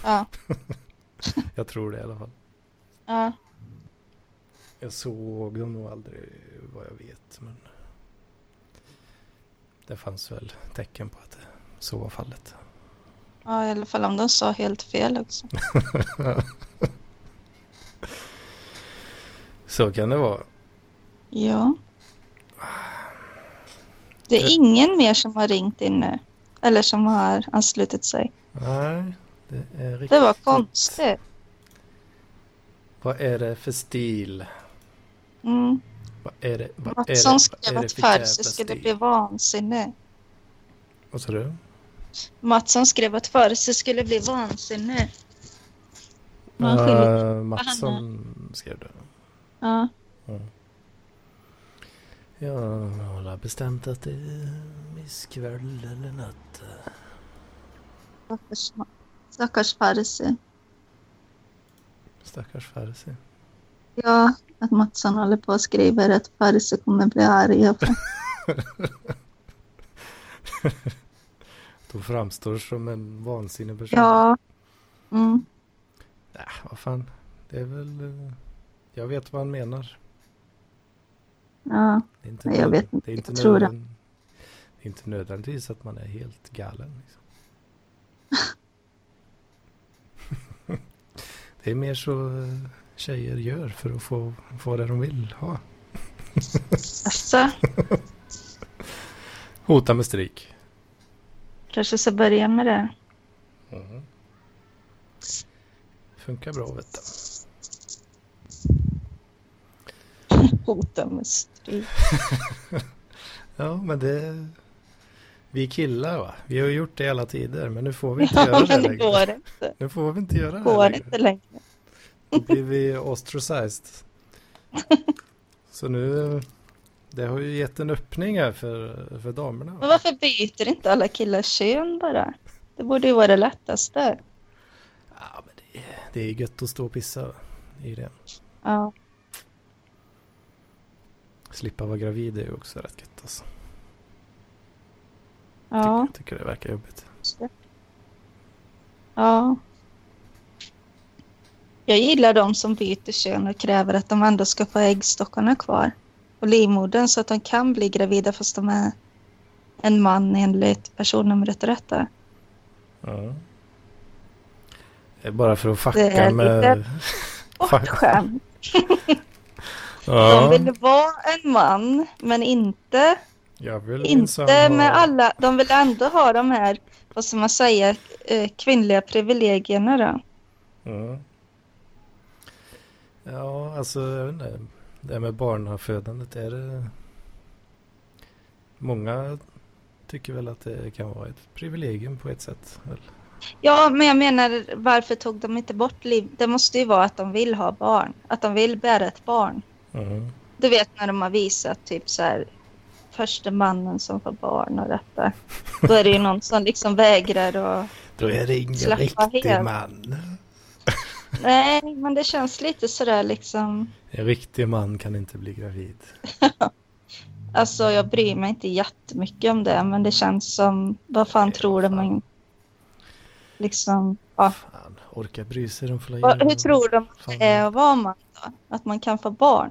S2: ja. *laughs*
S1: Jag tror det i alla fall.
S2: ja.
S1: Jag såg dem nog aldrig vad jag vet. Men det fanns väl tecken på att det, så var fallet.
S2: Ja, i alla fall om de sa helt fel också. *laughs*
S1: Så kan det vara.
S2: Ja. Det är ingen mer som har ringt in nu. Eller som har anslutit sig.
S1: Nej, det är riktigt.
S2: Det var konstigt.
S1: Vad är det för stil?
S2: Mm.
S1: Vad är det, vad
S2: Mattsson
S1: vad
S2: skrev att Farsi skulle bli vansinnig.
S1: Vad sa du?
S2: Mattsson skrev att Farsi skulle bli vansinnig. Man
S1: Uh, Mattsson skrev det.
S2: Ja.
S1: Jag har bestämt att det är misskväll eller något.
S2: Stackars, stackars Farsi.
S1: Stackars Farsi.
S2: Ja, att Mattsson håller på och skriver att Farsi kommer bli arga. *laughs*
S1: De framstår som en vansinnig person.
S2: Ja. Mm.
S1: Nej, vad fan. Det är väl... eh, Jag vet vad han menar.
S2: Ja.
S1: Det är inte,
S2: jag vet inte.
S1: Det är inte,
S2: Jag tror det.
S1: det är inte nödvändigtvis att man är helt galen. Liksom. *laughs* Det är mer så eh, tjejer gör för att få, få det de vill ha.
S2: Alltså, *laughs*
S1: Hota med stryk.
S2: Kanske ska börja med det.
S1: Mm. Funkar bra vet du. *laughs*
S2: Hota med stryk. *laughs*
S1: Ja, men det... Vi killar va? Vi har gjort det i alla tider, men nu får vi inte
S2: Ja,
S1: göra det
S2: det
S1: längre.
S2: går inte.
S1: Nu får vi inte göra det
S2: Går
S1: längre.
S2: inte längre.
S1: Då blir vi ostracized. *laughs* Så nu... Det har ju gett en öppning här för, för damerna.
S2: Men varför byter inte alla killar kön bara? Det borde ju vara det lättaste.
S1: Ja, men det, det är gött att stå och pissa i det.
S2: Ja.
S1: Slippa vara gravid är ju också rätt gött alltså.
S2: Ja.
S1: Tycker, tycker det verkar jobbigt.
S2: Ja. Jag gillar de som byter kön och kräver att de ändå ska få äggstockarna kvar på livmodern så att de kan bli gravida fast de är en man enligt personnumret rätta.
S1: Ja. Bara för att
S2: Det
S1: fucka
S2: är
S1: med...
S2: lite *laughs* Bortskämt. *laughs*
S1: Ja,
S2: De vill vara en man men inte,
S1: jag vill minsann
S2: inte
S1: ha-
S2: med alla. De vill ändå ha de här, vad ska man säga, eh, kvinnliga privilegierna då.
S1: Ja. ja, alltså jag vet inte. Det här med barnafödandet, är det... Många tycker väl att det kan vara ett privilegium på ett sätt. Väl?
S2: Ja, men jag menar varför tog de inte bort liv? Det måste ju vara att de vill ha barn. Att de vill bära ett barn.
S1: Mm.
S2: Du vet när de har visat typ så här första mannen som får barn och detta. Då är det ju någon som liksom vägrar och *laughs*
S1: Då är det ingen riktig
S2: helt.
S1: man.
S2: Nej, men det känns lite sådär liksom.
S1: En riktig man kan inte bli gravid. *laughs*
S2: Alltså jag bryr mig inte jättemycket om det, men det känns som vad fan tror de man liksom. Ja.
S1: Fan, orkar bry sig de får
S2: Hur tror de
S1: Fan.
S2: det är att vara man då? Att man kan få barn?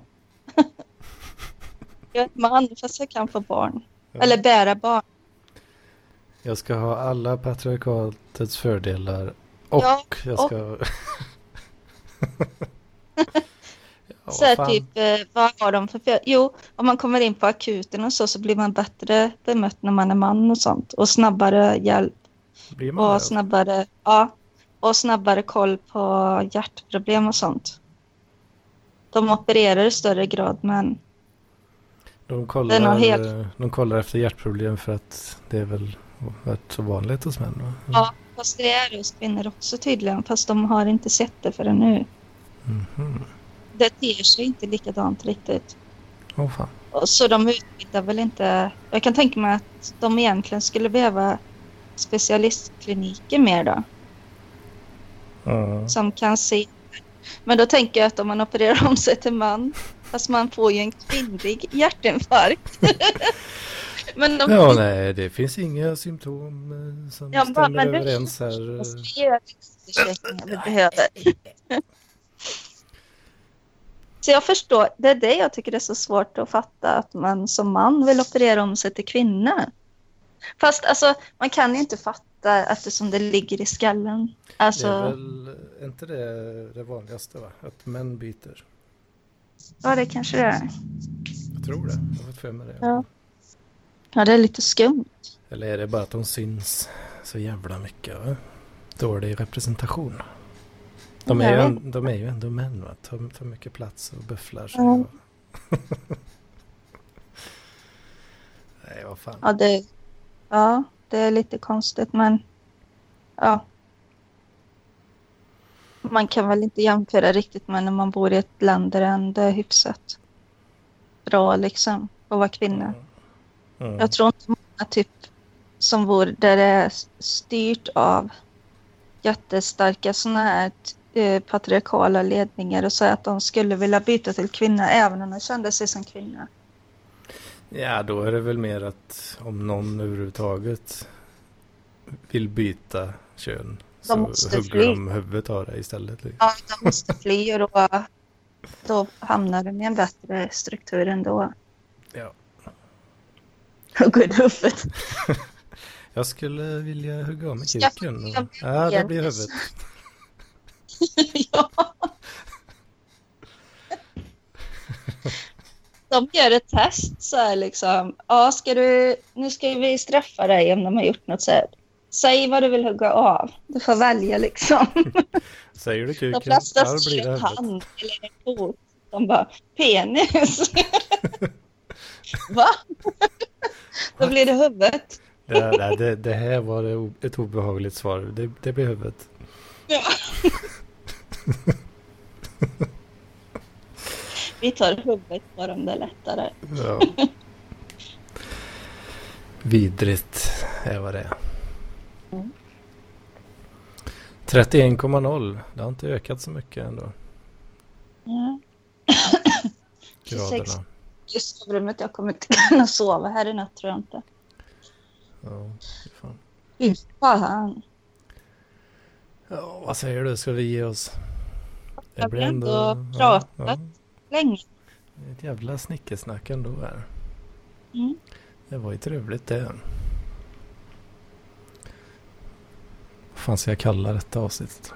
S2: *laughs* jag är man fast jag kan få barn.
S1: Ja.
S2: Eller bära barn.
S1: Jag ska ha alla patriarkatets fördelar och
S2: Ja,
S1: jag
S2: och-
S1: ska... *laughs* ja,
S2: så här, typ, eh, vad har de för fel? Jo, om man kommer in på akuten och så, så blir man bättre bemött när man är man och sånt. Och snabbare hjälp
S1: Blir man
S2: och
S1: det?
S2: snabbare, ja, och snabbare koll på hjärtproblem och sånt. De opererar i större grad, men
S1: De kollar,
S2: helt-
S1: eh, de kollar efter hjärtproblem för att det är väl rätt så vanligt hos män va?
S2: ja, fast det är det hos kvinnor också tydligen. Fast de har inte sett det förrän nu.
S1: Mhm.
S2: Det ter sig inte likadant riktigt.
S1: Åh fan.
S2: Så de utbildar väl inte... Jag kan tänka mig att de egentligen skulle behöva specialistkliniker mer då.
S1: Ja.
S2: Som kan se. Men då tänker jag att om man opererar om sig till man. Fast man får ju en kvinnlig hjärtinfarkt. *laughs* Men de
S1: ja, nej, det finns inga symptom eh, som
S2: Ja,
S1: stämmer
S2: men det-
S1: överens här.
S2: behöver. Så jag förstår, det är det jag tycker är så svårt att fatta att man som man vill operera om sig till kvinna. Fast alltså, man kan ju inte fatta eftersom det ligger i skallen.
S1: Det
S2: Alltså,
S1: är väl inte det det vanligaste va? Att män byter.
S2: ja det kanske det är.
S1: Jag tror det. Jag har fått för mig det.
S2: Ja. Ja, det är lite skumt.
S1: Eller är det bara att de syns så jävla mycket? Va? Dålig representation. De är, ju, en- de är ju ändå män va? Tar, tar mycket plats och bufflar sig.
S2: Ja. *laughs*
S1: Nej, vad fan.
S2: Ja det, ja, det är lite konstigt men ja. Man kan väl inte jämföra riktigt med när man bor i ett land där det ändå är hyfsat bra liksom att vara kvinna.
S1: Mm.
S2: Jag tror inte många typ som bor där det är styrt av jättestarka sådana här eh, patriarkala ledningar och så att de skulle vilja byta till kvinna även om de kände sig som kvinna.
S1: Ja, då är det väl mer att om någon överhuvudtaget vill byta kön
S2: De
S1: så
S2: måste
S1: hugger
S2: fly.
S1: de huvudet av det istället. liksom.
S2: Ja, de måste fly och då, då hamnar de i en bättre struktur ändå.
S1: Ja. *laughs*
S2: Hugga i huvudet. *laughs*
S1: jag skulle vilja hugga av mig kuken. Och... Ja, det blir huvudet. *laughs*
S2: ja. De gör ett test så här liksom. Ja, ska du, nu ska vi straffa dig om de har gjort något så här. Säg vad du vill hugga av. Du får välja liksom.
S1: Säger du kuken?
S2: De flesta säger hand eller en fot. De bara penis. *laughs* Va? Då blir det huvudet.
S1: Det, det, det, här var ett obehagligt svar. Det, det blir huvudet.
S2: Ja. Vi tar huvudet på dem, det är lättare.
S1: Ja. Vidrigt är vad det är.
S2: Mm.
S1: 31,0. Det har inte ökat så mycket ändå.
S2: Ja. I sovrummet, jag kommer inte *laughs* kunna sova här i natt tror jag inte.
S1: Ja, fan.
S2: Fy fan.
S1: ja, vad säger du? Ska vi ge oss?
S2: Jag
S1: blir
S2: ändå
S1: ja,
S2: prata.
S1: ja.
S2: Länge.
S1: Ett jävla snickesnack ändå här.
S2: Mm.
S1: Det var ju trevligt det. Vad fan ska jag kalla detta avsnittet?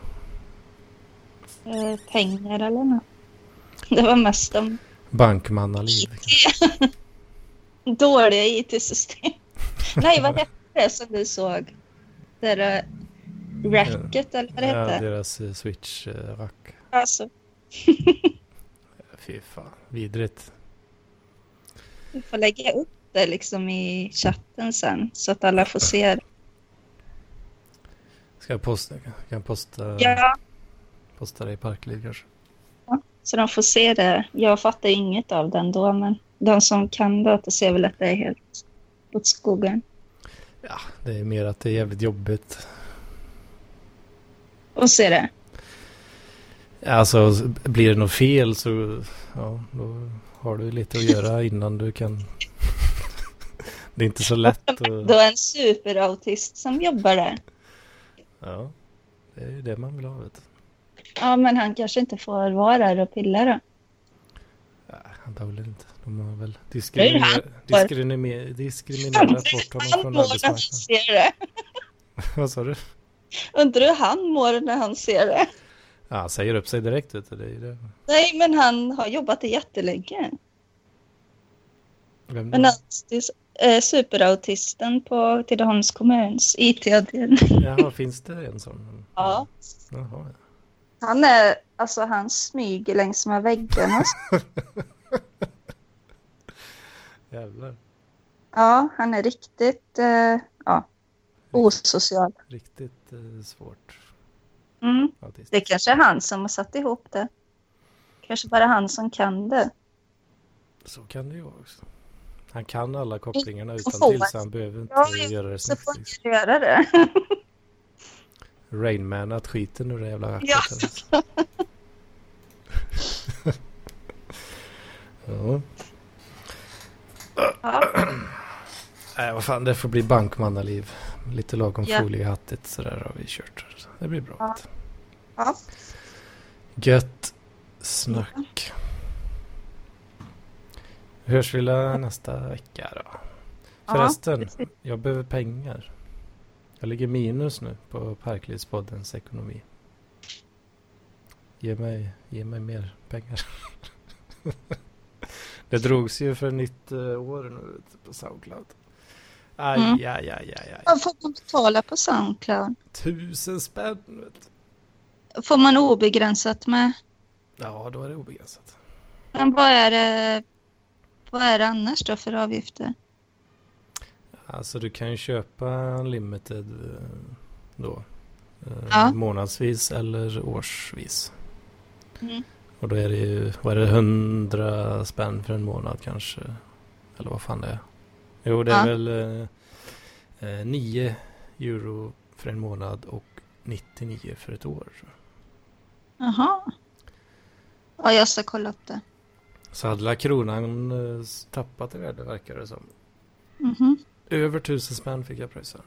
S2: Eh, pengar eller något. *laughs* Det var mest om
S1: Bankmannaliv. *laughs*
S2: dåliga IT-system. Nej, vad *laughs* hette det som du såg? Det där uh, racket eller vad det
S1: Ja,
S2: hette?
S1: deras eh, switch-rack.
S2: Alltså, *laughs*
S1: Fy fan, vidrigt.
S2: vi får lägga upp det liksom i chatten sen så att alla får se det.
S1: Ska jag posta? Kan jag posta,
S2: Ja,
S1: posta det i Parkliv kanske?
S2: Så de får se det. Jag fattar inget av den då, men de som kan data ser väl att det är helt åt skogen.
S1: Ja, det är mer att det är jävligt jobbigt.
S2: Och se det.
S1: Alltså, blir det något fel så ja, då har du lite att göra innan du kan... *laughs* det är inte så lätt att...
S2: Då är en superautist som jobbar där.
S1: Ja, det är ju det man vill ha vet du.
S2: Ja, men han kanske inte får vara där och pilla då.
S1: Nej, antagligen inte. De har väl diskriminerat,
S2: han.
S1: diskriminerat, diskriminerat bort honom från arbetsmarknaden. *laughs* Vad sa du?
S2: Undrar hur han mår när han ser det.
S1: Ja, han säger upp sig direkt vet du. Det det.
S2: Nej, men han har jobbat det jättelänge.
S1: Vem
S2: Men
S1: då?
S2: han är superautisten på Tidaholms kommuns IT-avdelning.
S1: Jaha, finns det en sån?
S2: Ja.
S1: Jaha, ja.
S2: Han är, alltså han smyger längs med väggarna. *laughs*
S1: Jävlar.
S2: Ja, han är riktigt, eh, ja, osocial.
S1: Riktigt eh, svårt.
S2: Mm.
S1: Autist.
S2: Det kanske är han som har satt ihop det. Kanske bara han som kan det.
S1: Så kan det ju vara också. Han kan alla kopplingarna utan till så han behöver inte
S2: Ja,
S1: göra det
S2: Så får han göra det. *laughs*
S1: Rainmanat skiten ur det jävla racket.
S2: Ja.
S1: här. *laughs* ja.
S2: Ja.
S1: Nej, vad fan, det får bli bankmannaliv. Lite lagom
S2: Ja.
S1: foliehattigt sådär har vi kört. Det blir bra.
S2: Ja. Ja.
S1: Gött snack. Hörs vi nästa vecka då. Förresten, jag behöver pengar. Jag ligger minus nu på Parklivspoddens ekonomi. Ge mig, ge mig mer pengar. *laughs* det drogs ju för nytt eh, år nu på Soundcloud. Aj,
S2: Mm.
S1: aj, aj, aj, aj.
S2: Vad får man betala på Soundcloud?
S1: Tusen spänn vet du.
S2: Får man obegränsat med?
S1: Ja, då är det obegränsat.
S2: Men vad är det, vad är det annars då för avgifter?
S1: Alltså du kan ju köpa unlimited eh, då. eh,
S2: Ja.
S1: Månadsvis eller årsvis.
S2: Mm.
S1: Och då är det ju, vad är det, 100 spänn för en månad kanske? Eller vad fan det är. Jo, det är
S2: Ja.
S1: väl eh, eh, 9 euro för en månad och 99 för ett år.
S2: Jaha. Ja, jag ska kolla upp det.
S1: Så hade kronan eh, tappat i värde verkar det som.
S2: Mhm.
S1: Över 1000 spänn fick jag pröjsa.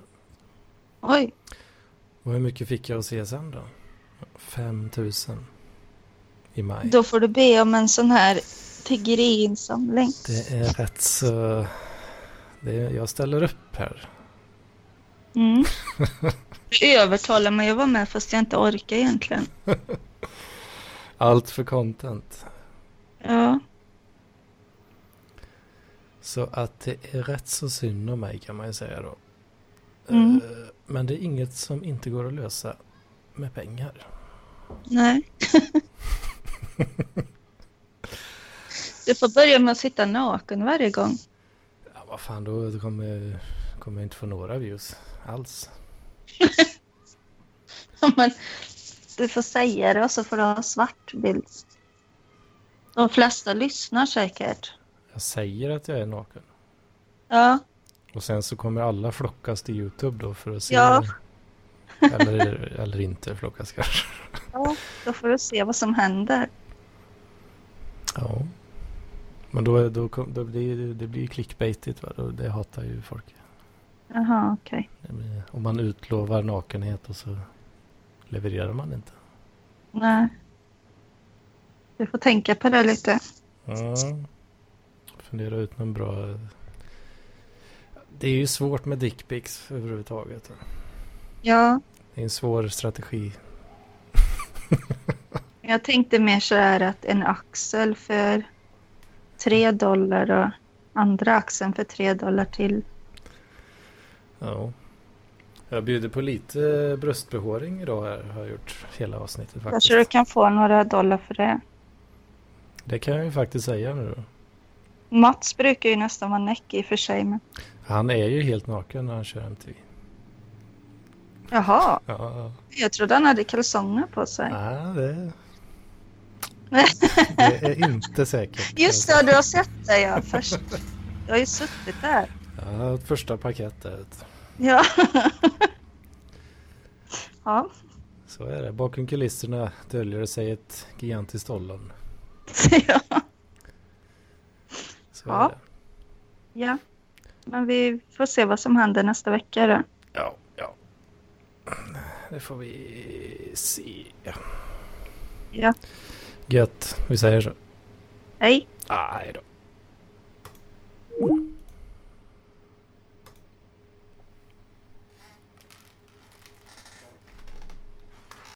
S2: Oj,
S1: Och hur mycket fick jag se sen då? 5000 i maj.
S2: då får du be om en sån här tiggeriinsamling.
S1: Det är rätt så... Det är, jag ställer upp här.
S2: Mm. *laughs* Du övertalar mig att vara med fast jag inte orkar egentligen. *laughs*
S1: Allt för content.
S2: Ja,
S1: Så att det är rätt så synd om mig kan man ju säga då.
S2: Mm.
S1: Eh, Men det är inget som inte går att lösa med pengar.
S2: Nej. *laughs* du får börja med att sitta naken varje gång.
S1: Ja, vad fan, då kommer, kommer jag inte få några views alls. *laughs*
S2: Men du får säga det och så får du ha svart bild. De flesta lyssnar säkert.
S1: Jag säger att jag är naken.
S2: Ja,
S1: Och sen så kommer alla flockas till YouTube då för att se.
S2: Ja.
S1: Eller, eller inte flockas kanske.
S2: ja, då får du se vad som händer.
S1: Ja. Men då, då, då blir det, blir clickbaitigt. Va? Det hatar ju folk.
S2: Jaha, okej.
S1: Blir- Om man utlovar nakenhet och så levererar man inte.
S2: Nej. Du får tänka på det lite.
S1: Ja. Fundera ut någon bra... Det är ju svårt med dickpics överhuvudtaget.
S2: Ja,
S1: Det är en svår strategi. *laughs*
S2: jag tänkte mer så här att en axel för tre dollar och andra axeln för tre dollar till.
S1: Ja. Jag bjuder på lite bröstbehåring idag här, har jag gjort hela avsnittet faktiskt.
S2: Kanske du kan få några dollar för det.
S1: Det kan jag ju faktiskt säga nu då.
S2: Mats brukar ju nästan vara näck i och för sig. Men...
S1: Han är ju helt naken när han kör MTV.
S2: Jaha,
S1: Ja,
S2: jag trodde han hade kalsonger på sig.
S1: nej, det... *laughs* det är inte säkert.
S2: Just det, du har sett det ja. Först. Du har ju suttit där.
S1: Ja, första paket där.
S2: Ja. *laughs* ja,
S1: Så är det. Bakom kulisserna döljer sig ett gigantiskt ollon. *laughs*
S2: ja.
S1: Så
S2: ja. ja, men vi får se vad som händer nästa vecka då.
S1: Ja, ja. Det får vi se.
S2: Ja.
S1: Gött, vi säger så.
S2: Hej.
S1: Ah, hej då.